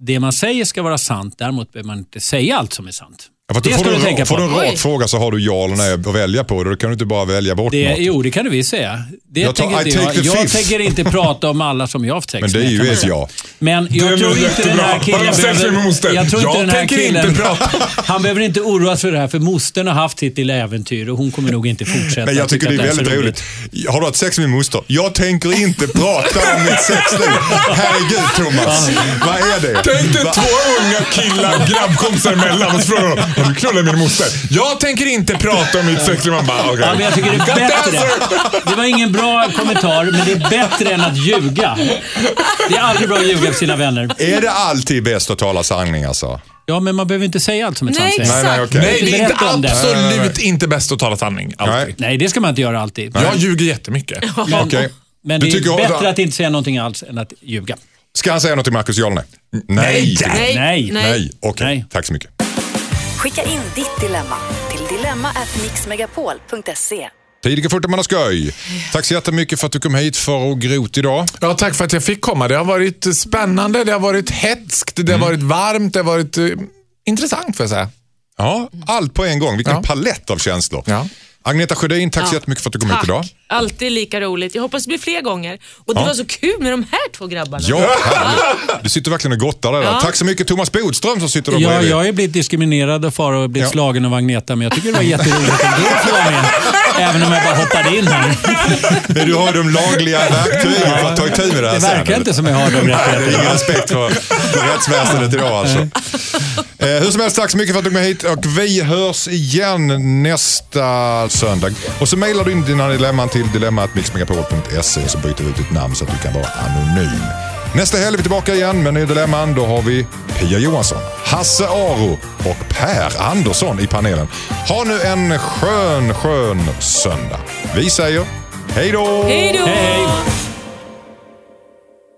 Det man säger ska vara sant, däremot behöver man inte säga allt som är sant. Ja, för att det får ska du, du tänka får du på. en rak fråga så har du ja eller nej att välja på. Då kan du inte bara välja bort Det, något. jo, det kan du visst säga. Det Jag tar- tänker inte jag. jag tänker inte prata om alla som jag har haft sex Men det är ju ett ja. Men Det jag tror inte den här killen behöver, jag tror inte Jag den här inte killen, prata. han behöver inte oroa sig för det här för mostern har haft sitt lilla äventyr och hon kommer nog inte fortsätta. Nej, jag tycker det är väldigt roligt. Har du haft sex med min moster? Jag tänker inte prata om mitt sexliv. Herregud Thomas, vad är det? Tänk dig två unga killar, grabbkompisar emellan och så frågar du knullat min moster? Jag tänker inte prata om mitt sexliv. Man bara, okej. Ja, men jag tycker det är bättre. Det var ingen bra kommentar, men det är bättre än att ljuga. Det är aldrig bra att ljuga för sina vänner. Är det alltid bäst att tala sanning alltså? Ja, men man behöver inte säga allt som ett Nej, sant. Nej, nej, okej. Nej, det är inte Berätta om det. absolut inte bäst att tala sanning. Alltid. Nej. Nej, det ska man inte göra alltid. Jag ljuger jättemycket. Men, Okej. men det är bättre att inte säga någonting alls än att ljuga. Ska han säga något till Marcus Jarlne? Nej. Nej. Nej. Nej. Nej, okej. Nej. Tack så mycket. Skicka in ditt dilemma till dilemma@mixmegapol.se. Tidiga 40 man skoj. Tack så jättemycket för att du kom hit för att grot idag. Ja, tack för att jag fick komma. Det har varit spännande, det har varit hetskt, det har varit varmt, det har varit eh, intressant får jag säga. Ja, allt på en gång. Vilken Ja. palett av känslor. Ja. Agneta Sjödin, tack så jättemycket för att du kom hit idag. Alltid lika roligt. Jag hoppas det blir fler gånger. Och det Ja. var så kul med de här två grabbarna. Ja, härligt. Du sitter verkligen och gottar dig där. Ja. Tack så mycket Thomas Bodström som sitter där Ja, bredvid. jag har blivit diskriminerad av Farao och blivit Ja. slagen av Agneta, men jag tycker det var jätteroligt att du får vara med. Även om jag bara hoppade in här. Men Du har ju de lagliga verktygen för att ta itu med det här Det sen. verkar inte som jag har de Det är rättigheterna. ingen respekt för, för rättsväsendet idag alltså. Eh, hur som helst, tack så mycket för att du kom hit och vi hörs igen nästa söndag. Och så mejlar du in dina dilemman till dilemma.mixmegapol.se och så byter vi ut ditt namn så att du kan vara anonym. Nästa helg är vi tillbaka igen med nya dilemman. Då har vi Pia Johansson, Hasse Aro och Per Andersson i panelen. Ha nu en skön, skön söndag. Vi säger hej då! Hej då! Hej.